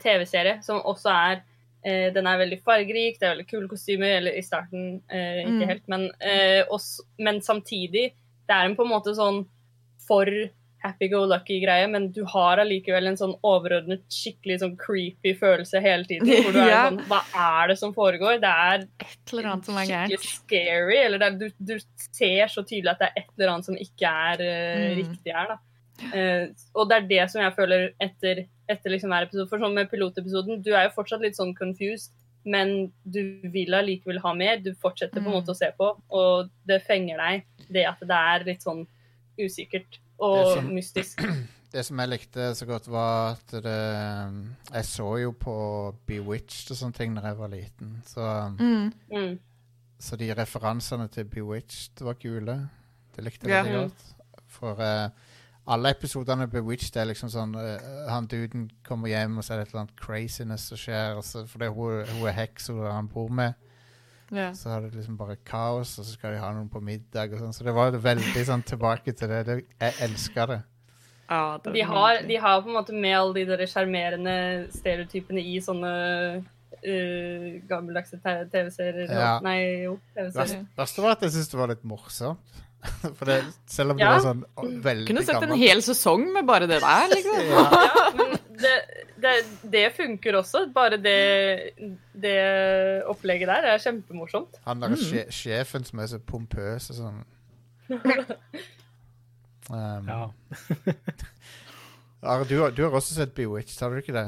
TV-serie som også er Den er veldig fargerik, det er veldig kule kostymer, eller i starten eh, ikke Mm. helt, men, eh, også, men samtidig Det er en på en måte sånn for happy-go-lucky-greie, men du har allikevel en sånn overordnet, skikkelig sånn creepy følelse hele tiden. Hvor du er Ja. sånn Hva er det som foregår? Det er Et eller annet som er skikkelig gærent. scary. Eller er, du, du ser så tydelig at det er et eller annet som ikke er uh, Mm. riktig her. da. Eh, og det er det som jeg føler etter, etter liksom hver episode. For sånn med pilotepisoden, du er jo fortsatt litt sånn confused, men du vil allikevel ha mer. Du fortsetter på en Mm. måte å se på, og det fenger deg det at det er litt sånn usikkert Det er og sånn- mystisk. Det som jeg likte så godt, var at det Jeg så jo på Bewitched og sånne ting da jeg var liten, så, Mm. Mm. så de referansene til Bewitched var kule. Det likte jeg Ja. veldig godt. For eh, alle episodene av Bewitched er liksom sånn uh, Han duden kommer hjem, og så er det et eller annet craziness som skjer. Så, fordi hun, hun er heks og han bor med. Yeah. Så har det liksom bare kaos, og så skal de ha noen på middag og sånn. Så det var veldig sånn tilbake til det. det jeg elsker det. Ja, det De har, de har på en måte med alle de der sjarmerende stereotypene i sånne uh, gammeldagse TV-serier. Ja. Nei, jo, TV-serier. verste var at jeg syntes det var litt morsomt. For det, selv om det Ja. var sånn veldig Kunne sett en hel sesong med bare det der, liksom. Ja. Ja, men det, det, det funker også. Bare det, det opplegget der er kjempemorsomt. Han derre mm. sjefen som er så pompøs og sånn. Um, Ja. Are, du, har- du har også sett Bewitched, har du ikke det?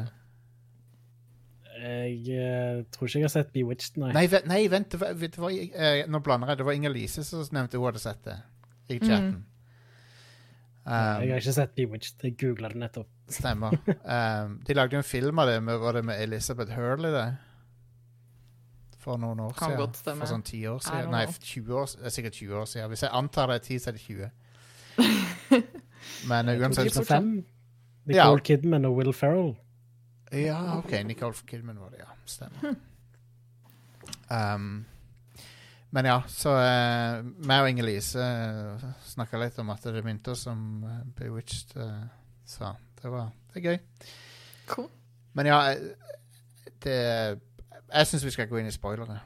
Jeg eh, tror ikke jeg har sett Bewitched, nei. Nei, nei, vent det var, det var, eh, nå blander jeg. Det var Inger-Lise som nevnte hun hadde sett det i chatten. jeg har Um, ikke sett Bewitched. Jeg googla det nettopp. stemmer. Um, de lagde jo en film av det med, var det med Elizabeth Hurley, det? For noen år Kan siden. godt. For sånn 10 år siden. Nei, 20 år, det er sikkert 20 år siden. Hvis jeg antar det er 10, så er det 20. Men uh, uansett 2005. Ja. Nicole Kidman og Will Ferrell. Ja, OK. Nicole Kidman var det, ja. Stemmer. Um, men ja, så uh, meg og Inger-Lise uh, snakka litt om at det minte oss om uh, Bewitched. Uh, så det var det er gøy. Cool. Men ja, eh, det Jeg syns vi skal gå inn i spoilere.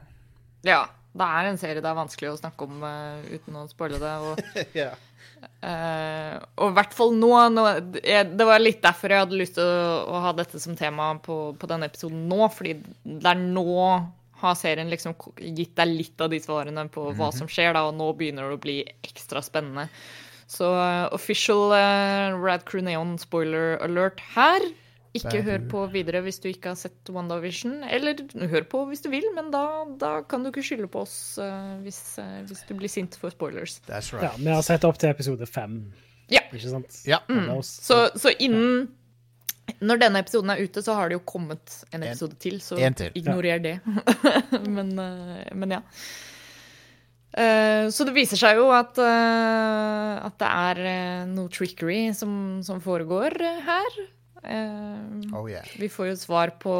Ja. Det er en serie det er vanskelig å snakke om uh, uten å spoile det. Og, og i hvert fall nå, nå jeg, Det var litt derfor jeg hadde lyst til å, å ha dette som tema på, på denne episoden nå. Fordi det er nå har serien liksom gitt deg litt av de svarene på hva som skjer, da, og nå begynner det å bli ekstra spennende. Så uh, official uh, Rad Crew Neon spoiler alert her. Ikke hør på videre hvis du ikke har sett WandaVision. Eller hør på hvis du vil, men da, da kan du ikke skylde på oss uh, hvis, uh, hvis du blir sint for spoilers. That's Ja, right. vi har sett opp til episode fem. Ja. Ikke sant? Ja. Er. Så, så innen Når denne episoden er ute, så har det jo kommet en episode til, så en til. ignorer det. men, uh, men ja. Eh, så det viser seg jo at, at det er noe trickery som, som foregår her. Eh, Oh yeah. vi får jo svar på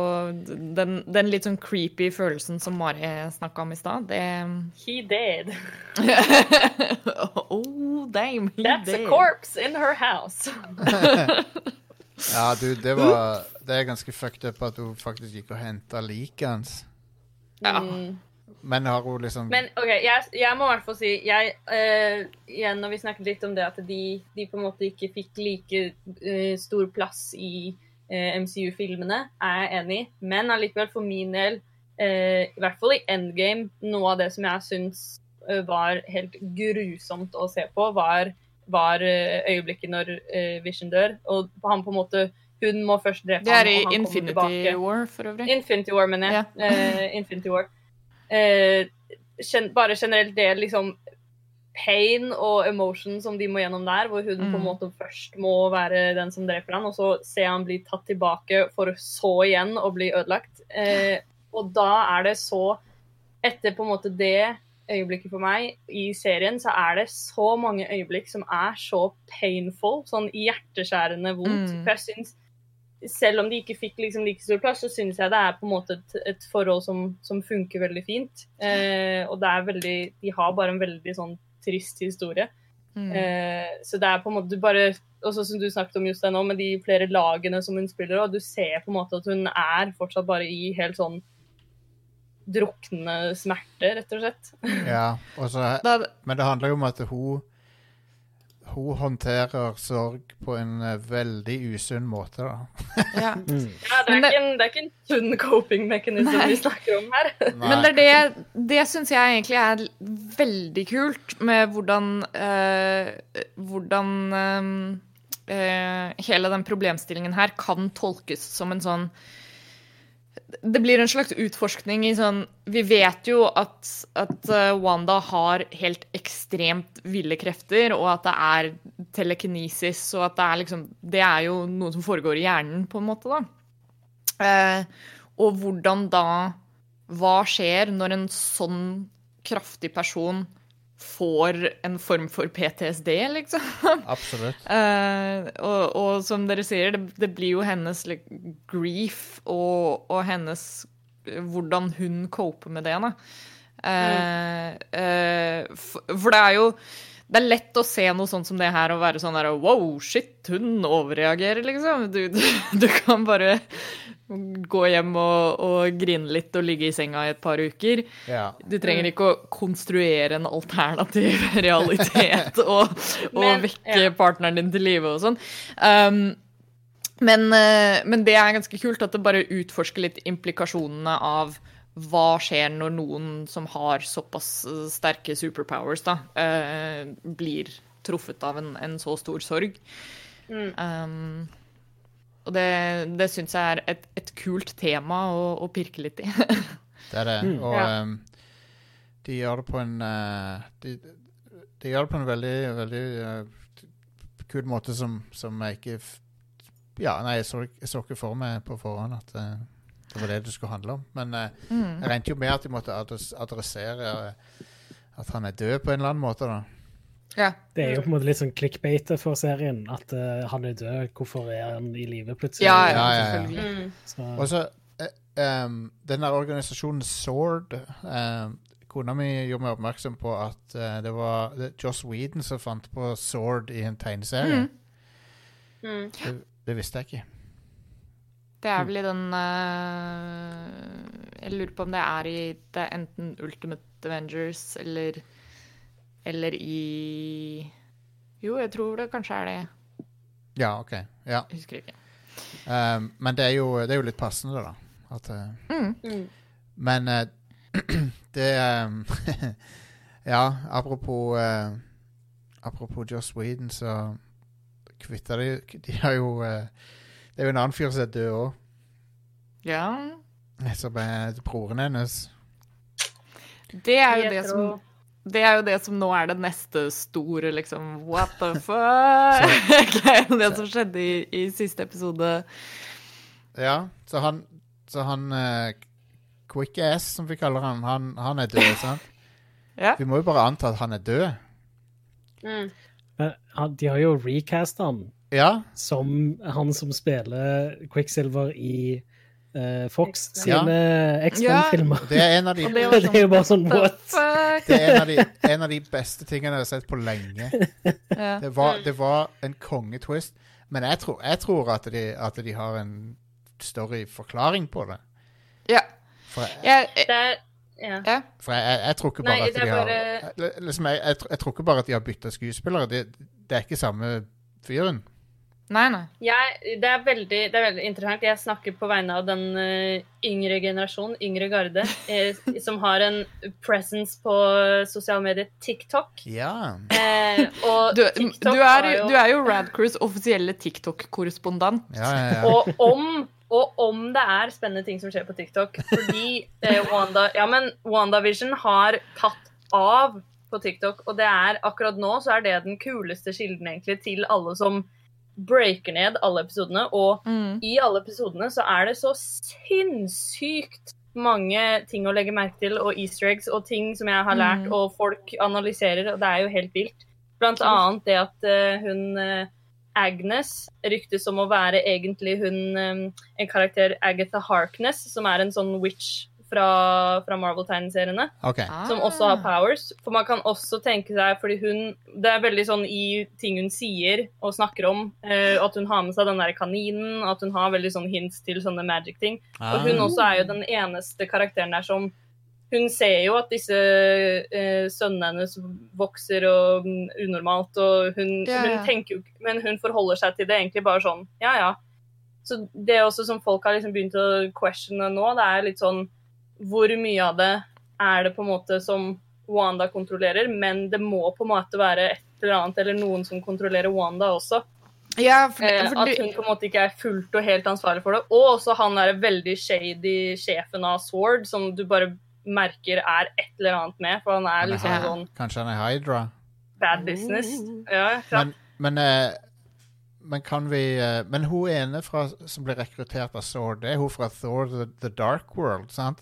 den, den litt sånn creepy følelsen som Mari snakka om i stad. Det He did. Oh, damn. he That's a corpse in her house. Ja, du, det var Det er ganske fucked up at hun faktisk gikk og henta liket hans. Ja. Mm. Men har hun liksom Men OK, jeg, jeg må i hvert fall si jeg, uh, Igjen når vi snakket litt om det at de, de på en måte ikke fikk like uh, stor plass i uh, MCU-filmene, er jeg enig i. Men allikevel, for min del, eh, i hvert fall i Endgame, noe av det som jeg syns eh, var helt grusomt å se på, var, var eh, øyeblikket når eh, Vision dør. Og han på en måte Hun må først drepe Det er ham, i og han kommer Infinity. War, for øvrig. Infinity War, mener jeg. Eh, Infinity War. Eh, bare generelt det liksom pain og emotion som de må gjennom der, hvor hun på en Mm. måte først må være den som dreper han, og så ser han bli tatt tilbake for så igjen å bli ødelagt. Eh, og da er det så Etter på en måte det øyeblikket for meg i serien, så er det så mange øyeblikk som er så painful, sånn hjerteskjærende vondt. Mm. For jeg syns selv om de ikke fikk liksom like stor plass, så syns jeg det er på en måte et, et forhold som, som funker veldig fint. Eh, og det er veldig De har bare en veldig sånn trist historie. Mm. Eh, så det er på en måte du bare Også som du snakket om Jostein nå, med de flere lagene som hun spiller, og du ser på en måte at hun er fortsatt bare i helt sånn druknende smerte, rett og slett. Ja, og så, men det handler jo om at hun Hun håndterer sorg på en uh, veldig usunn måte, da. ja. Mm. Ja, det, er det- ikke en, det er ikke en sunn coping mechanism vi snakker om her. Men det det Det syns jeg egentlig er veldig kult med hvordan uh, Hvordan eh, uh, hele den problemstillingen her kan tolkes som en sånn det blir en slags utforskning i sånn Vi vet jo at, at eh, Wanda har helt ekstremt ville krefter, og at det er telekinesis, og at det er liksom Det er jo noe som foregår i hjernen, på en måte, da. Eh, og hvordan da Hva skjer når en sånn kraftig person får en form for PTSD, liksom? Absolutt. uh, og, og som dere sier, det, det blir jo hennes like, grief og, og hennes Hvordan hun coper med det, da. Uh, mm. uh, for, for det er jo det er lett å se noe sånt som det her og være sånn der Wow, shit, hun overreagerer, liksom. Du, du, du kan bare gå hjem og, og grine litt og ligge i senga i et par uker. Ja. Du trenger ikke å konstruere en alternativ realitet og, og Men, vekke ja. partneren din til live og sånn. Um, men, eh, men det er ganske kult at det bare utforsker litt implikasjonene av hva skjer når noen som har såpass eh, sterke superpowers, da, eh, blir truffet av en, en så stor sorg. Mm. Um, og det, det syns jeg er et, et kult tema å, å pirke litt i. Det er det. Mm. Og Ja. um, de gjør det på en uh, de, de gjør det på en veldig, veldig uh, kul måte som, som jeg ikke f Ja, nei, jeg så, jeg så ikke for meg på forhånd at eh, det var det det skulle handle om. Men eh, Mm. jeg regnet jo med at de måtte adressere eh, at han er død på en eller annen måte, da. Ja. Det er jo på en måte litt sånn clickbait for serien. At uh, han er død, hvorfor er han i live plutselig? Ja, Ja, ja, ja. Mm. Og så uh, um, den der organisasjonen Sword uh, Kona mi gjorde meg oppmerksom på at det var det, Joss Whedon som fant på Sword i en tegneserie. Mm. Mm. Det, det visste jeg ikke. Det er vel i den eh, Jeg lurer på om det er i det er enten Ultimate Avengers eller Eller i Jo, jeg tror det kanskje er det. Ja, OK. Ja. Jeg husker ikke. Um, men det er, jo, det er jo litt passende, da. At, eh, Mm. Mm. men uh, det um, Ja, apropos uh, Apropos Joss Whedon, så kvitta de De har jo eh, Det er jo en annen fyr som er død òg. Ja. Som er broren hennes. Det er jo det som det er jo det som nå er det neste store, liksom What the fuck? Det som skjedde i, i siste episode. Ja, så han, så han uh, Quick Ass, som vi kaller han, han, han er død, sant? Ja. Vi må jo bare anta at han er død. Mm. men de har jo recasta han Ja, som han som spiller Quicksilver i uh, Fox X-Men. Ja. sine X-Men-filmer. det er en av de, det er jo bare sånn, what det er en av de, en av de beste tingene jeg har sett på lenge. Ja. Det var, det var en kongetwist. Men jeg tror, jeg tror at, de, at de har en større forklaring på det. ja. For jeg, Jeg, Det er ja. ja. for jeg, jeg, jeg tror ikke bare Nei, at de bare... har liksom, jeg, jeg, jeg tror ikke bare at de har bytta skuespillere. Det, det er ikke samme fyren. Nei, nei. Jeg, det, er veldig, det er veldig interessant. Jeg snakker på vegne av den uh, yngre generasjon, yngre garde, eh, som har en presence på sosiale medier, TikTok. Ja. Eh, og Du, TikTok du, er, har jo- du er jo Radcrews offisielle TikTok-korrespondent. Ja, ja, ja. Og om, og om det er spennende ting som skjer på TikTok. Fordi eh, Wanda, ja, men WandaVision har tatt av på TikTok, og det er akkurat nå så er det den kuleste kilden egentlig til alle som breaker ned alle episodene. Og Mm. i alle episodene så er det så sinnssykt mange ting å legge merke til, og easter eggs og ting som jeg har lært, Mm. og folk analyserer, og det er jo helt vilt. Blant annet det at uh, hun eh, Agnes ryktes som å være egentlig hun um, en karakter Agatha Harkness, som er en sånn witch fra, fra Marvel-tegneseriene OK. som også har powers. For man kan også tenke seg, fordi hun Det er veldig sånn i ting hun sier og snakker om, eh, at hun har med seg den der kaninen, at hun har veldig sånn hints til sånne magic-ting. Og hun Ah. også er jo den eneste karakteren der som Hun ser jo at disse eh, sønnene hennes vokser og um, unormalt, og hun, Ja, ja. hun tenker jo ikke Men hun forholder seg til det egentlig bare sånn, ja ja. Så det er også som folk har liksom begynt å questione nå, det er litt sånn Hvor mye av det er det på en måte som Wanda kontrollerer, men det må på en måte være et eller annet eller noen som kontrollerer Wanda også. Ja, for, Eh, for at hun på en måte ikke er fullt og helt ansvarlig for det. Og også han er veldig shady sjefen av Sword, som du bare merker er et eller annet med, for han er Han er liksom Ja. sånn Kanskje han er Hydra. bad business. Ja. Men, men, eh, men kan vi eh, Men hun ene fra, som ble rekruttert av Sword, det er hun fra Thor The, The Dark World, sant?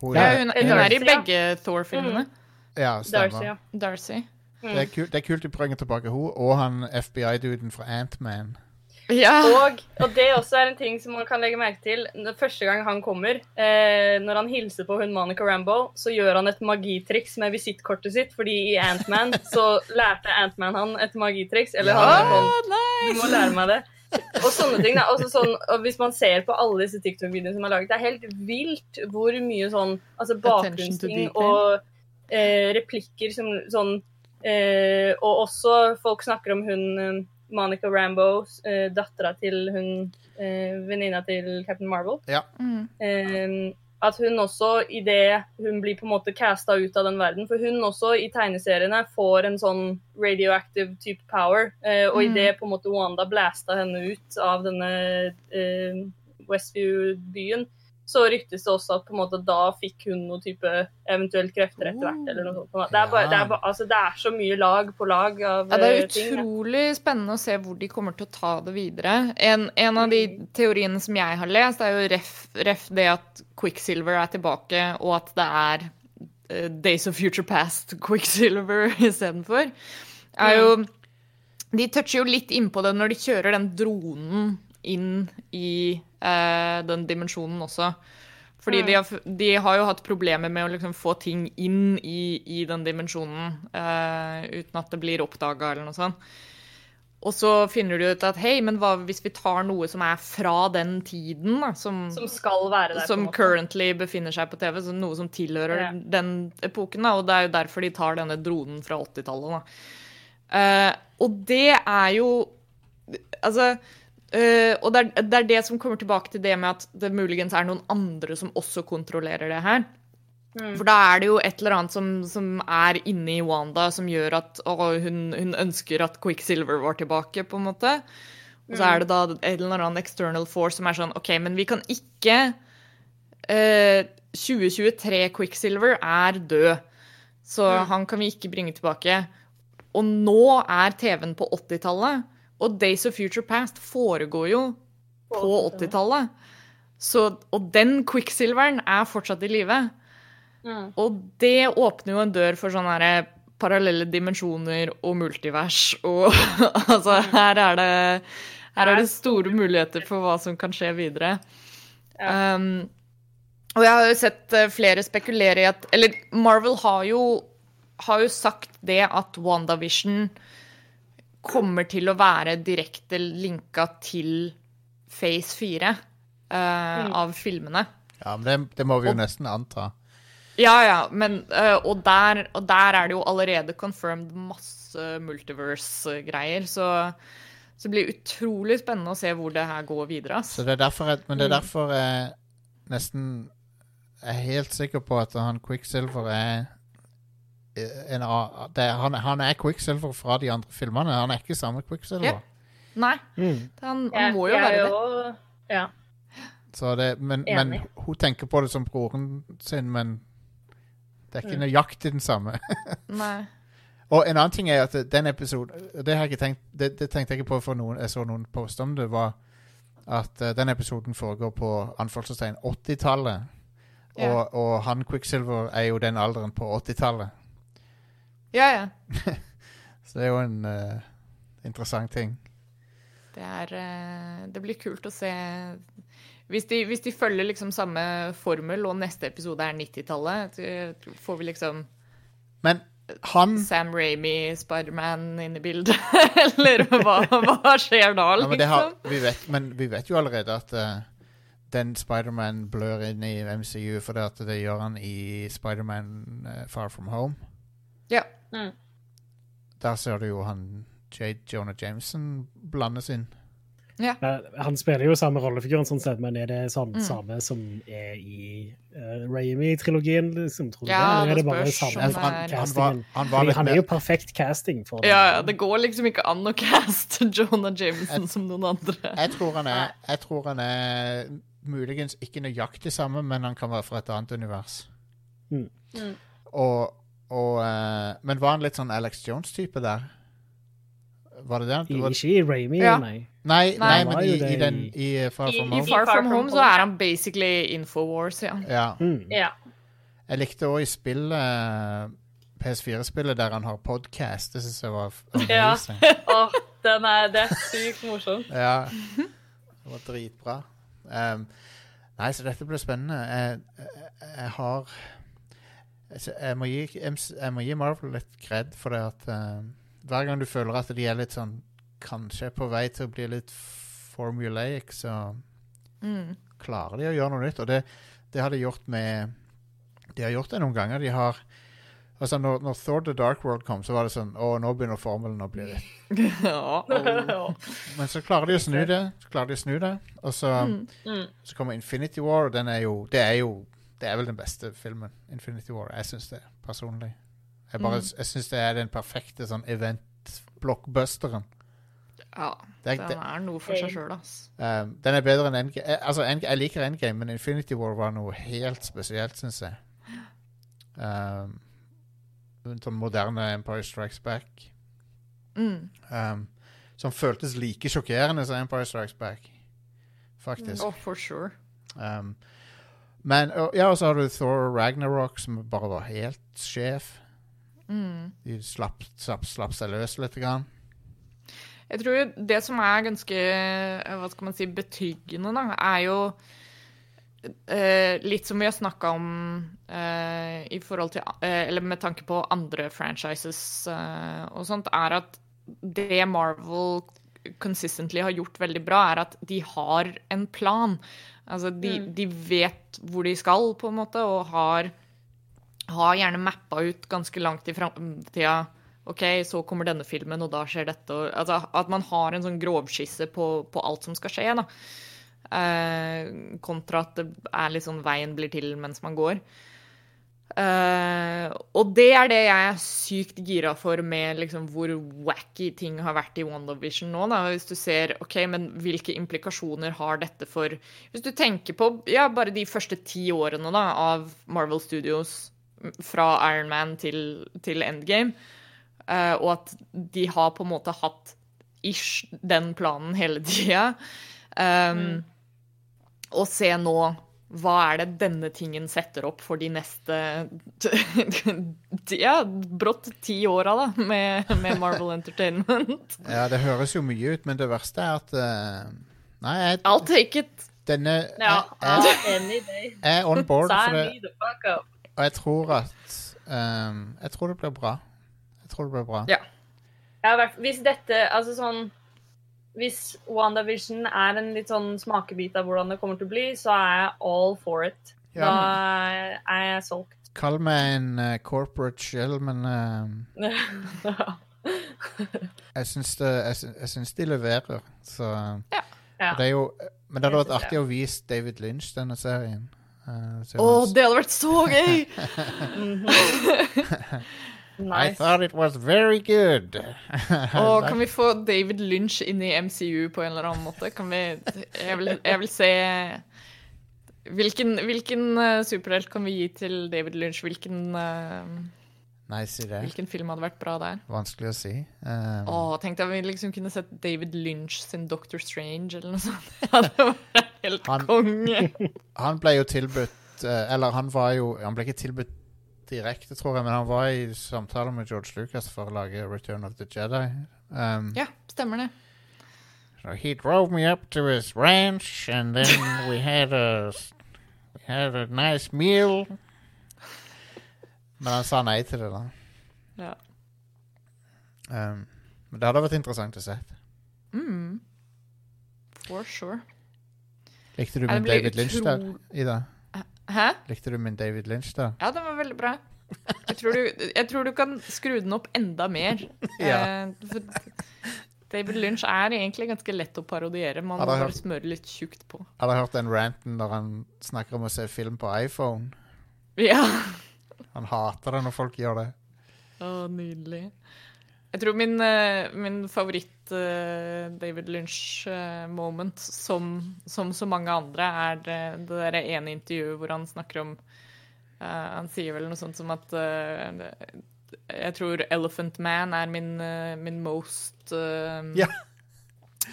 Hun ja, er, hun, hun er i begge Thor-filmene. ja, stemmer. Darcy, ja. Darcy. Det er, kult, det er kult de bringer tilbake hun og han FBI-duden fra Ant-Man. Ja. Og, og det også er en ting som man kan legge merke til. Første gang han kommer, eh, når han hilser på hun Monica Rambo, så gjør han et magitriks med visittkortet sitt, fordi i Ant-Man så lærte Ant-Man han et magitriks. Eller han han sånn Å! Du må lære meg det. Og sånne ting. Da. Også sånn, og hvis man ser på alle disse TikTok-videoene som er laget, det er helt vilt hvor mye sånn altså bakgrunnsting og eh, replikker som sånn eh, Og også folk snakker om hun eh, Monica Rambo, eh, dattera til hun eh, venninna til Captain Marvel. Mm. At hun også, idet hun blir på en måte casta ut av den verden For hun også i tegneseriene får en sånn radioactive type power. Eh, og Mm. idet på en måte Wanda blasta henne ut av denne eh, Westview-byen, så ryktes det også at på en måte da fikk hun noe type eventuelt krefter etter hvert. eller noe sånt. Det er, bare, det, er, bare- altså, det er så mye lag på lag av Ja, det er utrolig ting. spennende å se hvor de kommer til å ta det videre. En, en av de teoriene som jeg har lest, er jo ref, ref det at Quicksilver er tilbake, og at det er eh, Days of Future Past Quicksilver istedenfor. Er jo De toucher jo litt innpå det når de kjører den dronen inn i eh, den dimensjonen også. Fordi Mm. de, har, de har jo hatt problemer med å liksom få ting inn i, i den dimensjonen eh, uten at det blir oppdaga eller noe sånt. Og så finner du ut at hei, men hva hvis vi tar noe som er fra den tiden, da, som, Som skal være der. som currently befinner seg på TV, så noe som tilhører Ja. den epoken. Da, og det er jo derfor de tar denne dronen fra 80-tallet. da. Eh, og det er jo Altså eh, Og det er, det er det som kommer tilbake til det med at det muligens er noen andre som også kontrollerer det her. Mm. For da er det jo et eller annet som, som er inni Wanda som gjør at å, hun, hun ønsker at Quicksilver var tilbake, på en måte. Og så er det da en eller annen external force som er sånn OK, men vi kan ikke uh, 2023 Quicksilver er død, så han kan vi ikke bringe tilbake. Og nå er TV-en på 80-tallet, og Days of Future Past foregår jo på 80-tallet. Og den Quicksilveren er fortsatt i live. Mm. Og det åpner jo en dør for sånne her parallelle dimensjoner og multivers. Og altså, her er det her er det store muligheter for hva som kan skje videre. Um, og jeg har jo sett eh, flere spekulere i at Eller Marvel har jo, har jo sagt det at WandaVision kommer til å være direkte linka til Phase 4 eh, av filmene. Ja, men det, det må vi jo Og- nesten anta. Ja, ja, men uh, og, der, og der er det jo allerede confirmed masse multiverse-greier, så, så det blir utrolig spennende å se hvor det her går videre. Så det er derfor jeg, men det er derfor jeg nesten er helt sikker på at han Quicksilver er en det, han, han er Quicksilver fra de andre filmene. Han er ikke samme Quicksilver. Ja. Nei, Mm. han, han må jo være det. jo- Ja. Så det, men, men hun tenker på det som broren sin, men det er ikke nøyaktig den samme. Nei. Og en annen ting er at den episoden Det, har jeg ikke tenkt, det, det tenkte jeg ikke på for noen Jeg så noen poste om det, var at uh, den episoden foregår på anførselstegn 80-tallet. Ja. Og, og han Quicksilver er jo den alderen på 80-tallet. Ja, ja. Så det er jo en uh, interessant ting. Det, er, uh, det blir kult å se hvis de, hvis de følger liksom samme formel, og neste episode er 90-tallet, så får vi liksom Men han Sam Ramy, Spiderman inn i bildet. Eller hva, hva skjer da, ja, men, det har, liksom? vi vet, men vi vet jo allerede at uh, den Spiderman blør inn i MCU, for det, at det gjør han i Spiderman uh, Far From Home. Mm. Der ser du jo han J. Jonah Jameson blandes inn. ja. Eh, Han spiller jo samme rollefiguren, sånn sett, men er det sånn Mm. samme som er i uh, Raimi-trilogien? Liksom, Ja, det? Er det det bare spørs samme han, han, var, han var han er jo perfekt casting for det. Ja, ja, det går liksom ikke an å caste Jonah Jameson som noen andre. jeg tror, han er, jeg tror han er muligens ikke nøyaktig samme, men han kan være fra et annet univers. Mm. Mm. Og, og eh, Men var han litt sånn Alex Jones-type der? Var det det? I, Var, ikke i Raimi, Ja. nei. nei, nei, Nei. men i, i den i- uh, Far From Home. Far Far From Home så er han basically Infowars, ja. Ja. Mm. ja. Jeg likte òg i spillet PS4-spillet der han har podcast. Det syns jeg var amazing. Ja. Den er, det er sykt morsomt. Ja. Det var dritbra. Um, nei, så dette blir spennende. Jeg, jeg, jeg har jeg må, gi, jeg må gi Marvel litt kred for det at uh, hver gang du føler at de er litt sånn Kanskje på vei til å bli litt formulaic, så Mm. klarer de å gjøre noe nytt. Og det, det har de gjort med De har gjort det noen ganger. De har Altså, når, når Thor The Dark World kom, så var det sånn Å, nå begynner formelen å bli litt Ja. Men så klarer de å snu det. Så klarer de å snu det Og så, Mm. Mm. så kommer Infinity War, og den er jo Det er jo Det er vel den beste filmen. Infinity War. Jeg syns det, personlig. Jeg, bare, Mm. jeg syns det er den perfekte sånn event-blockbusteren. ja. Det Den er noe for seg sjøl, ass. um, den er bedre enn Endgame. Eh, Altså, Endgame. Jeg liker Endgame, men Infinity War var noe helt spesielt, syns jeg. Um, sånn moderne Empire Strikes Back. Mm. Um, som føltes like sjokkerende som Empire Strikes Back. Faktisk. Oh, for sure. Um, men ja, og så har du Thor Ragnarok, som bare var helt sjef. Mm. De slapp, slapp, slapp seg løs litt. Grann. Jeg tror det som er ganske eh, hva skal man si, betryggende, da, er jo eh, litt som vi har snakka om eh, i forhold til eh, Eller med tanke på andre franchises eh, og sånt, er at det Marvel consistently har gjort veldig bra, er at de har en plan. Altså, de, Mm. de vet hvor de skal, på en måte, og har, har gjerne mappa ut ganske langt i framtida OK, så kommer denne filmen, og da skjer dette. Og, altså, at man har en sånn grovskisse på, på alt som skal skje, da. Eh, kontra at det er sånn veien blir til mens man går. Eh, og det er det jeg er sykt gira for med liksom hvor wacky ting har vært i WandaVision nå. Da. Hvis du ser OK, men hvilke implikasjoner har dette for Hvis du tenker på ja, bare de første ti årene da, av Marvel Studios fra Iron Man til, til Endgame, uh, og at de har på en måte hatt ish den planen hele tida. Um, Og se nå hva er det denne tingen setter opp for de neste Ja, brått ti åra, da, med, med Marvel Entertainment. Ja, det høres jo mye ut, men det verste er at eh, Nei, jeg, I'll take it. denne Ja, jeg, jeg, any day. jeg er on board for det, og jeg tror at um, Jeg tror det blir bra. Jeg tror det blir bra. Ja. Jeg har vært, hvis dette, altså sånn Hvis WandaVision er en litt sånn smakebit av hvordan det kommer til å bli, så er jeg all for it. Ja, Da er jeg solgt. Kall meg en uh, corporate shell, men uh, jeg syns det Jeg, syns- jeg syns de leverer, så Ja. Ja. Det er jo Men det hadde vært artig å vise David Lynch denne serien. Eh, se Å, det hadde vært så gøy! I thought it was very good. Og kan vi få David Lynch inn i MCU på en eller annen måte? Kan vi Jeg vil, jeg vil se Hvilken, hvilken eh, superhelt kan vi gi til David Lynch? Hvilken, eh, nice hvilken film hadde vært bra der? Vanskelig å si. Um, Å, tenk deg vi liksom kunne sett David Lynch sin Doctor Strange eller noe sånt. Det hadde vært helt Han- konge. Han ble jo tilbudt eh, Eller han var jo Han ble ikke tilbudt direkte, tror jeg, men han var i samtale med George Lucas for å lage Return of the Jedi. Um, Ja, stemmer det. So he drove me up to his ranch, and then we had a we had a nice meal. Men han sa nei til det, da. Ja. Um, men det hadde vært interessant å se. Mm. For sure. Likte du blir David Lynch der, Ida? Hæ? Likte du min David Lynch da? Ja, den var veldig bra. Jeg tror, du, jeg tror du kan skru den opp enda mer. Ja. Eh, David Lynch er egentlig ganske lett å parodiere. Man Har må bare smøre litt tjukt på. Har dere hørt den ranten når han snakker om å se film på iPhone? Ja. Han hater det når folk gjør det. Å, nydelig. Jeg tror min, eh, min favoritt David Lynch-moment, som, som så mange andre, er det, det der ene intervjuet hvor han snakker om uh, Han sier vel noe sånt som at uh, Jeg tror Elephant Man er min, uh, min most eh,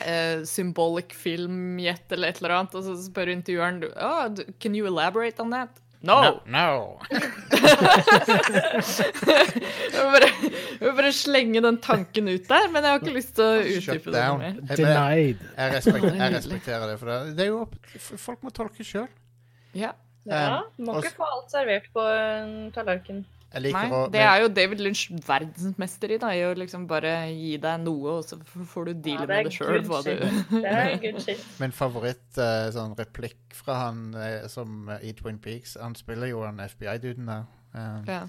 eh, symbolic film yet, eller et eller annet. Og så spør intervjueren oh, Can you elaborate on that? No! no. Jeg vil bare, jeg vil bare slenge den tanken ut der, men jeg har ikke lyst til å utdype det mer. Denied. jeg, respekter, jeg respekterer det, for det, det er jo opp, folk må tolke sjøl. Ja. Ja, Um, må ikke få alt servert på en tallerken. Jeg Nei, å det er jo David Lynch verdensmester i, da, i å liksom bare gi deg noe, og så får du deale Ja, med det sjøl. Det er good shit. Min favoritt eh, sånn replikk fra han eh, som eh, i Twin Peaks Han spiller jo han FBI-duden der. Um, Ja.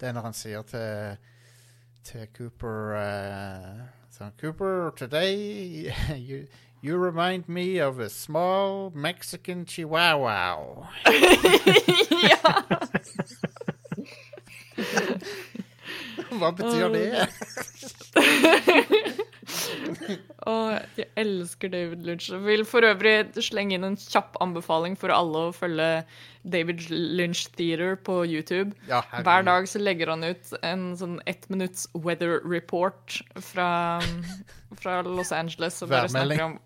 Det er når han sier til, til Cooper uh, sånn, Cooper, today you, you remind me of a small Mexican chihuahua. ja. Hva betyr det? Og jeg elsker David Lynch. Jeg vil for øvrig slenge inn en kjapp anbefaling for alle å følge David Lynch Theater på YouTube. Ja. Hver dag så legger han ut en sånn ett minutts weather report fra, fra Los Angeles. Og bare snakker om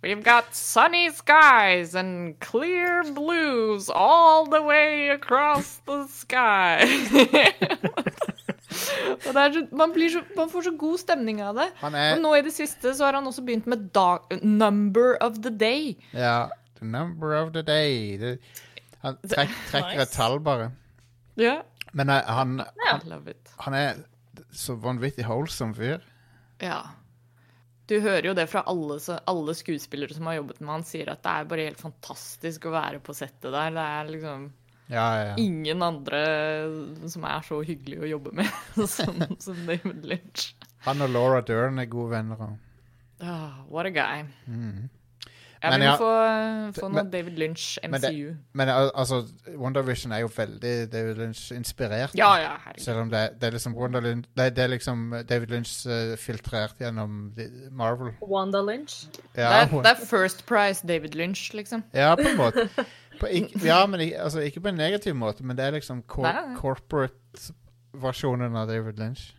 We've got sunny skies and clear blues all the way across the sky. og det er så, man, blir så, man får så god stemning av det. Han Og er nå i det siste så har han også begynt med dag, number of the day. Ja, the number of the day. Det, han trekk, trekker et tall, bare. Ja. Men eh, han, love it. han er så vanvittig holsom fyr. Ja. Du hører jo det fra alle, alle skuespillere som har jobbet med han, sier at det er bare helt fantastisk å være på settet der. Det er liksom Ja, ja, ja. ingen andre som er så hyggelig å jobbe med som, som David Lynch. Han og Laura Dern er gode venner. Ah, what a guy. Mhm. Jeg Men vil ja, få, få noe men- David Lynch men det- MCU. Men al- altså, WandaVision er jo veldig David Lynch inspirert. Ja, ja, herregud. Selv om det, det er liksom Wanda Lynch, det, det er liksom David Lynch uh, filtrert gjennom Marvel. Wanda Lynch. Det Ja, er, det er First Price David Lynch, liksom. ja på en måte. På, ikke, ja, men altså, ikke på en negativ måte, men det er liksom cor corporate-versjonen av David Lynch.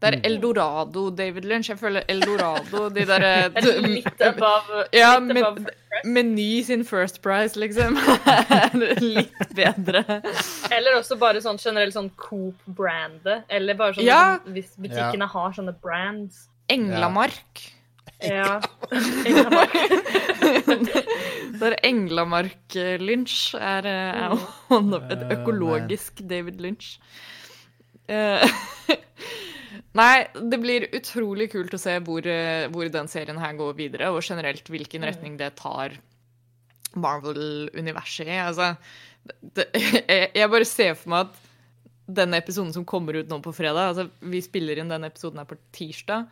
Det er Eldorado David Lynch. Jeg føler Eldorado, de der, litt above, Ja, litt men above Meny sin First Price, liksom. er litt bedre. Eller også bare sånn generelt sånn Coop-brandet. Eller bare sånn Ja. liksom, hvis butikkene har sånne brands. Englamark. Ja. Der Englamark-Lynch er, eh, er et Oh, økologisk David Lynch. Nei, det blir utrolig kult å se hvor, eh, hvor den serien her går videre, og generelt hvilken retning det tar Marvel-universet i. Altså, det, jeg, bare ser for meg at denne episoden som kommer ut nå på fredag altså Vi spiller inn denne episoden her på tirsdag.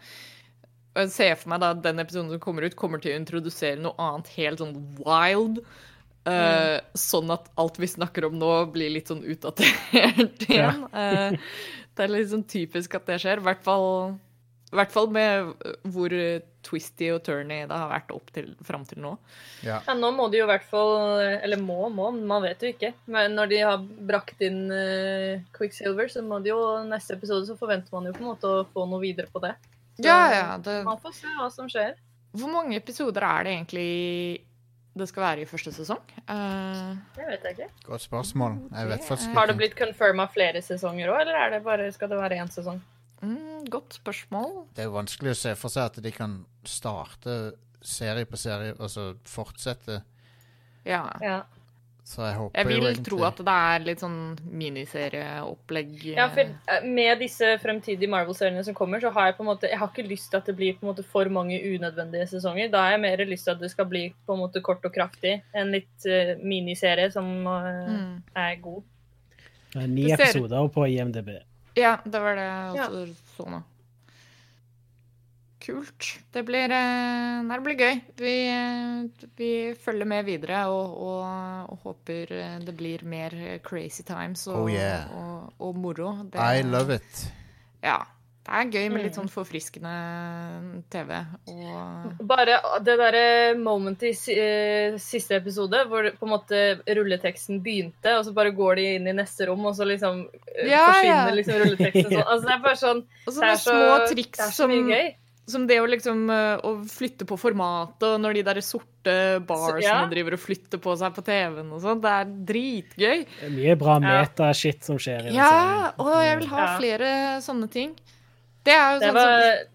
Og jeg ser for meg da at den episoden som kommer ut, kommer til å introdusere noe annet helt sånn wild. eh, Sånn at alt vi snakker om nå, blir litt sånn utdatert igjen. Eh, det er litt sånn typisk at det skjer. I hvert fall, i hvert fall med hvor twisty og turny det har vært opp til fram til nå. Ja. Ja, nå må de jo i hvert fall Eller må, må, man vet jo ikke. Men når de har brakt inn uh, Quicksilver, så må de jo neste episode så forventer man jo på en måte å få noe videre på det. Så Ja, ja. Det, Man får se hva som skjer. hvor mange episoder er det egentlig det skal være i første sesong? Uh, Det vet jeg ikke. Godt spørsmål. Jeg vet faktisk Har det blitt confirma flere sesonger òg, eller er det bare, skal det være én sesong? mm, godt spørsmål. Det er jo vanskelig å se for seg at de kan starte serie på serie og så fortsette. Ja. Ja. Så jeg håper Jeg vil jo egentlig tro at det er litt sånn miniserieopplegg. Ja, for eh, med disse fremtidige Marvel-seriene som kommer, så har jeg på en måte Jeg har ikke lyst til at det blir på en måte for mange unødvendige sesonger. Da har jeg mer lyst til at det skal bli på en måte kort og kraftig. En litt uh, miniserie som uh, mm. er god. Det er Ni episoder på IMDb. Ja, det var det jeg også så nå. Kult. Det blir, eh, det blir gøy. Vi, eh, vi følger med videre og, og, og håper eh, det blir mer crazy times og, Oh, yeah. og, og moro. Det, I love it. Ja. Det er gøy med litt Mm. sånn forfriskende TV. Og Bare det derre momentet i siste episode hvor på en måte rulleteksten begynte, og så bare går de inn i neste rom, og så liksom Ja, forsvinner ja. liksom rulleteksten sånn. Altså det er bare sånn Og Det sånne er så, små det triks er så som gøy. Som det å liksom eh, å flytte på formatet, og når de der sorte barsene ja. driver og flytter på seg på TV-en og sånn. Det er dritgøy. Det er mye bra meta-shit som skjer i Ja, og jeg vil ha Ja. flere sånne ting. Det er jo Det sånn var, som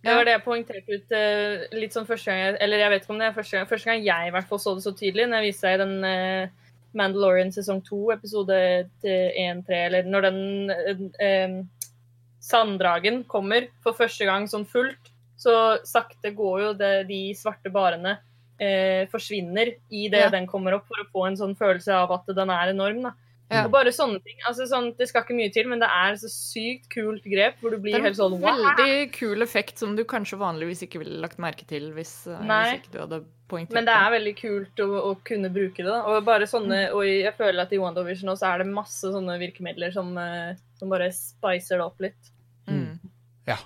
det Ja. var det jeg poengterte ut eh, litt sånn første gang jeg, Eller jeg vet ikke om det er første gang, første gang jeg i hvert fall så det så tydelig, når jeg viste deg den uh, Mandalorian sesong to, episode 1-3, eller når den eh, eh, sanddragen kommer for første gang sånn fullt, så sakte går jo det, de svarte barene eh, forsvinner i det Ja. den kommer opp, for å få en sånn følelse av at den er enorm. da. Ja. Og bare sånne ting. altså sånn, Det skal ikke mye til, men det er så sykt kult grep hvor du blir er helt sånn en veldig kul effekt som du kanskje vanligvis ikke ville lagt merke til hvis, eh, hvis ikke du hadde poengtert Men det er veldig kult å, å kunne bruke det. da. Og bare sånne, og jeg føler at i WandaVision også er det masse sånne virkemidler som, eh, som bare spicer det opp litt. Mm. Ja,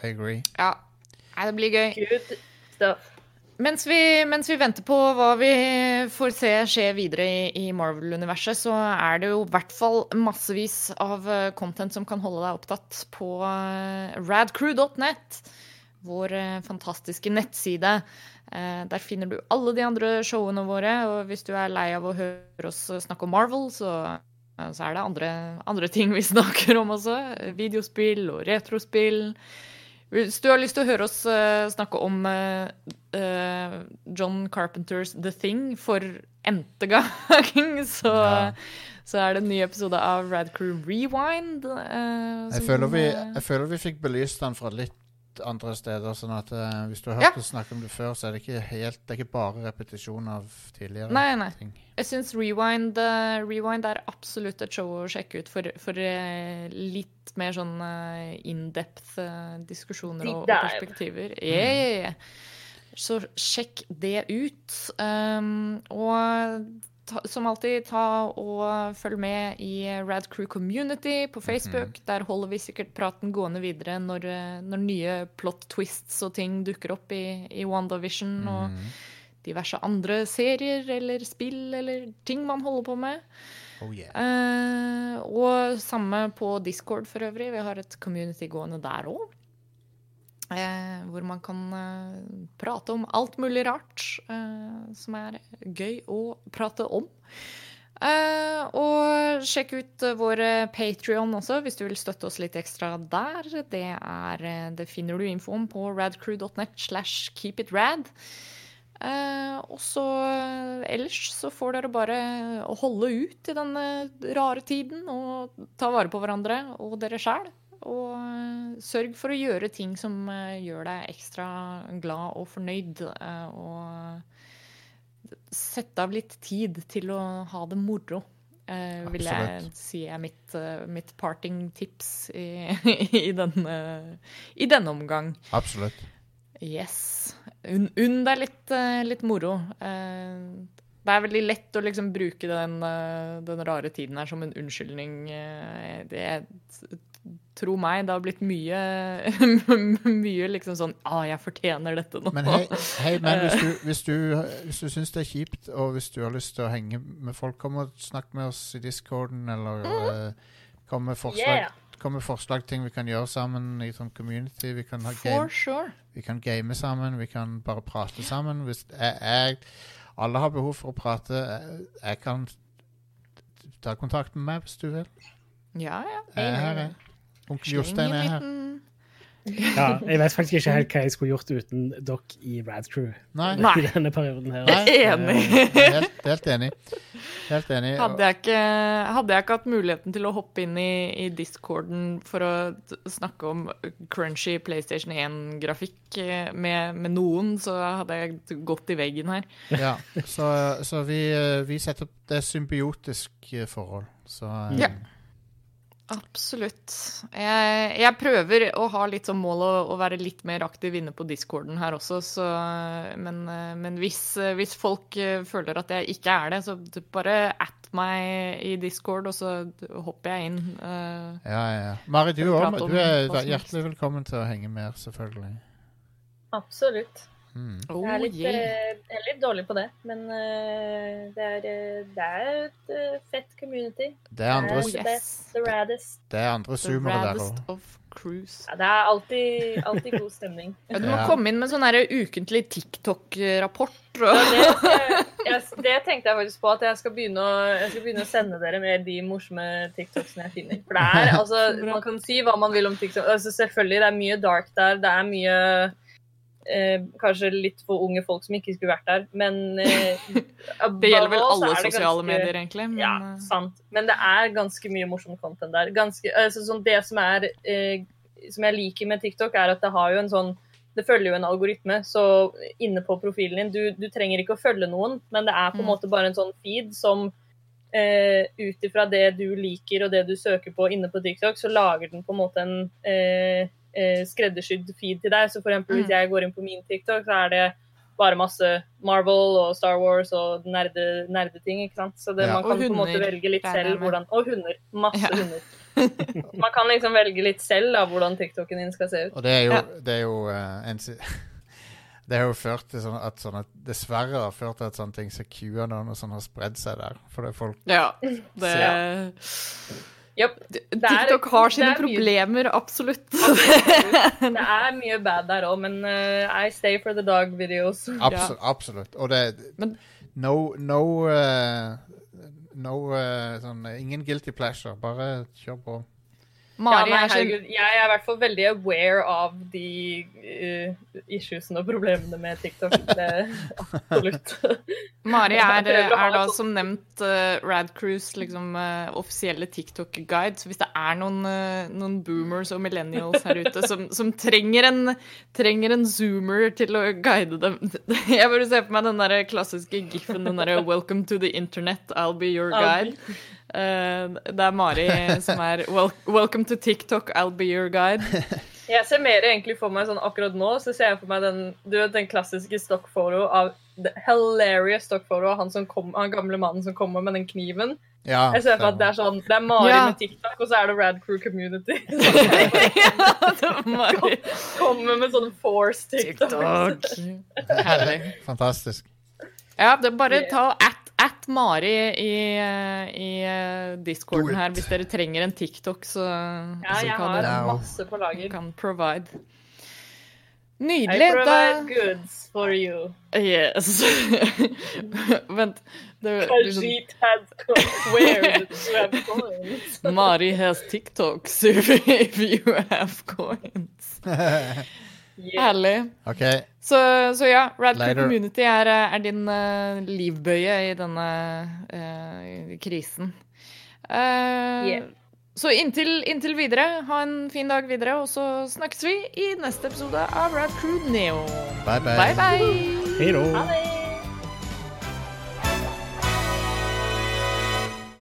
I agree. Ja. Nei, det blir gøy. Good stuff. Mens vi, mens vi venter på hva vi får se skje videre i, i Marvel-universet, så er det jo i hvert fall massevis av eh, content som kan holde deg opptatt på eh, radcrew.net. Vår eh, fantastiske nettside. Der finner du alle de andre showene våre, og hvis du er lei av å høre oss snakke om Marvel, så, så er det andre, andre ting vi snakker om også. Videospill og retrospill. Hvis du har lyst til å høre oss eh, snakke om eh, eh, John Carpenters The Thing for n-te gang, så, Ja. så er det en ny episode av Radcrew Rewind. eh, Jeg føler, vi, jeg føler vi fikk belyst den fra litt andre steder, sånn at uh, hvis du har Ja. hørt oss snakke om det før, så er det ikke helt Det er ikke bare repetisjon av tidligere Nei, nei. ting. Jeg syns Rewind, uh, Rewind er absolutt et show å sjekke ut for, for uh, litt mer sånn uh, in-depth diskusjoner og, og perspektiver. Yeah, yeah, yeah. Så sjekk det ut. Um, og ta, som alltid, ta og følg med i Rad Crew Community på Facebook. Der holder vi sikkert praten gående videre når, når nye plot twists og ting dukker opp i, i WandaVision. og Mhm. Diverse andre serier eller spill eller ting man holder på med. Oh yeah. Eh, og samme på Discord for øvrig. Vi har et community gående der òg. Eh, hvor man kan eh, prate om alt mulig rart eh, som er gøy å prate om. Eh, og sjekk ut vår Patrion også, hvis du vil støtte oss litt ekstra der. Det, er, eh, det finner du info om på radcrew.net slash keepitrad. Eh, og så eh, ellers så får dere bare holde ut i denne rare tiden og ta vare på hverandre og dere sjæl. Og eh, sørg for å gjøre ting som eh, gjør deg ekstra glad og fornøyd. eh, og sett av litt tid til å ha det moro. eh, vil jeg si er mitt, eh, mitt parting-tips i, i, denne, i denne omgang. Absolutt. Yes. Unn un, deg litt, eh, litt moro. Eh, det er veldig lett å liksom bruke den, eh, den rare tiden her som en unnskyldning. Det, tro meg, det har blitt mye Mye liksom sånn ah, jeg fortjener dette nå. Men hei, hei men hvis du, hvis, du, hvis du syns det er kjipt, og hvis du har lyst til å henge med folk, kom og snakk med oss i discorden, eller eh, kom med forslag. Yeah. Kom med forslag ting vi kan gjøre sammen i sånn community. Vi kan, game, sure. vi kan game sammen, vi kan bare prate sammen. Hvis jeg, jeg, alle har behov for å prate. Jeg, jeg kan ta kontakt med meg hvis du vil. Ja, ja. Jeg er her, jeg. Onkel Jostein er her. liten Ja, jeg vet faktisk ikke helt hva jeg skulle gjort uten dere i Rad Crew Nei, Nei. i denne perioden her. Nei. Enig. helt, helt enig. Helt enig. Hadde jeg, ikke, hadde jeg ikke hatt muligheten til å hoppe inn i, i discorden for å snakke om crunchy PlayStation 1-grafikk eh, med, med noen, så hadde jeg gått i veggen her. Ja, så, så vi, eh, vi setter opp Det symbiotisk eh, forhold. Så ja. Ja. Absolutt. Jeg, jeg prøver å ha litt som mål å, å være litt mer aktiv inne på discorden her også, så, men, men hvis, hvis folk eh, føler at jeg ikke er det, så bare at meg i discord, og så hopper jeg inn. Uh, ja, ja, ja. Mari, du, om du er hjertelig velkommen til å henge med, selvfølgelig. Absolutt. Mm. Oh, Jeg er litt, eh, jeg er litt dårlig på det, men eh, det, er, eh, det er et fett community. Det er andre, Oh, yes. best, the raddest. det er andre zoomere der òg. Ja, det er alltid, alltid god stemning. Ja, du må Ja. komme inn med sånn ukentlig TikTok-rapport. Ja, det, det tenkte jeg faktisk på, at jeg skal, begynne å, jeg skal begynne å sende dere mer de morsomme TikToksene jeg finner. For det er, altså, Man kan si hva man vil om TikTok. Altså, selvfølgelig, det er mye dark der. Det er mye eh, Kanskje litt for unge folk som ikke skulle vært der, men eh, Det gjelder vel alle sosiale ganske- medier, egentlig. Men, Ja, eh, sant. Men det er ganske mye morsom content der. Ganske, altså, sånn, det som er eh, Som jeg liker med TikTok, er at det har jo en sånn det følger jo en algoritme, så inne på profilen din Du, du trenger ikke å følge noen, men det er på en Mm. måte bare en sånn feed som eh, ut ifra det du liker og det du søker på inne på TikTok, så lager den på en måte en eh, skreddersydd feed til deg. Så for eksempel Mm. hvis jeg går inn på min TikTok, så er det bare masse Marvel og Star Wars og nerde, nerdeting, ikke sant. Så det, Ja. man kan hunder, på en måte velge litt selv hvordan Og hunder. Masse Ja. hunder. Man kan liksom velge litt selv da, hvordan TikToken din skal se ut. Og det er jo, Ja. det er jo uh, en Det har jo ført til sånn at sånne Dessverre har ført til at sånne ting som QAnon og sånn har spredd seg der. Fordi det folk ja, det Japp. Er- TikTok har det sine er mye- problemer, absolutt. Det er mye bad der òg, men uh, I stay for the dog videos. Abso Absolutt. Og det Men- No, no, uh, no uh, sånn Ingen guilty pleasure. Bare kjør på. Mari ja, nei, er herregud, jeg er i hvert fall veldig aware av de uh, issuesene og problemene med TikTok. Det, absolutt. Mari er, er da sånn- som nevnt uh, Rad Cruise liksom uh, offisielle TikTok-guide. Så hvis det er noen, noen boomers og millennials her ute som, som trenger, en, trenger en zoomer til å guide dem Jeg bare ser for meg den der klassiske giffen, den derre 'Welcome to the internet, I'll be your guide'. Det er Mari som er wel 'Welcome to TikTok, I'll be your guide'. Jeg ser mer egentlig for meg sånn akkurat nå, så ser jeg for meg den, du vet, den klassiske stockfoto av the hilarious stockfoto av han, som kom, han gamle mannen som kommer med den kniven. Ja, Jeg ser for meg at det er sånn, det er Mari Ja. med TikTok, og så er det Rad Crew Community. ja, det er Mari. Kommer med sånn force TikTok. TikTok. Herlig. fantastisk. Ja, det er bare ta at, Mari i, i eh, discorden her hvis dere trenger en TikTok, så, Ja, så kan har dere Ja. masse på lager. kan provide. I Nydelig. provide Da goods for you. Yes. Vent. Det coins? Mari has TikToks if, if you have coins. Yeah. Herlig. Okay. Så, så ja, Radcliffe Community er, er din uh, livbøye i denne uh, krisen. Uh, Yeah. Så inntil, inntil videre, ha en fin dag videre, og så snakkes vi i neste episode av Radcrew Neo. Bye, bye. Bye, bye. Hei!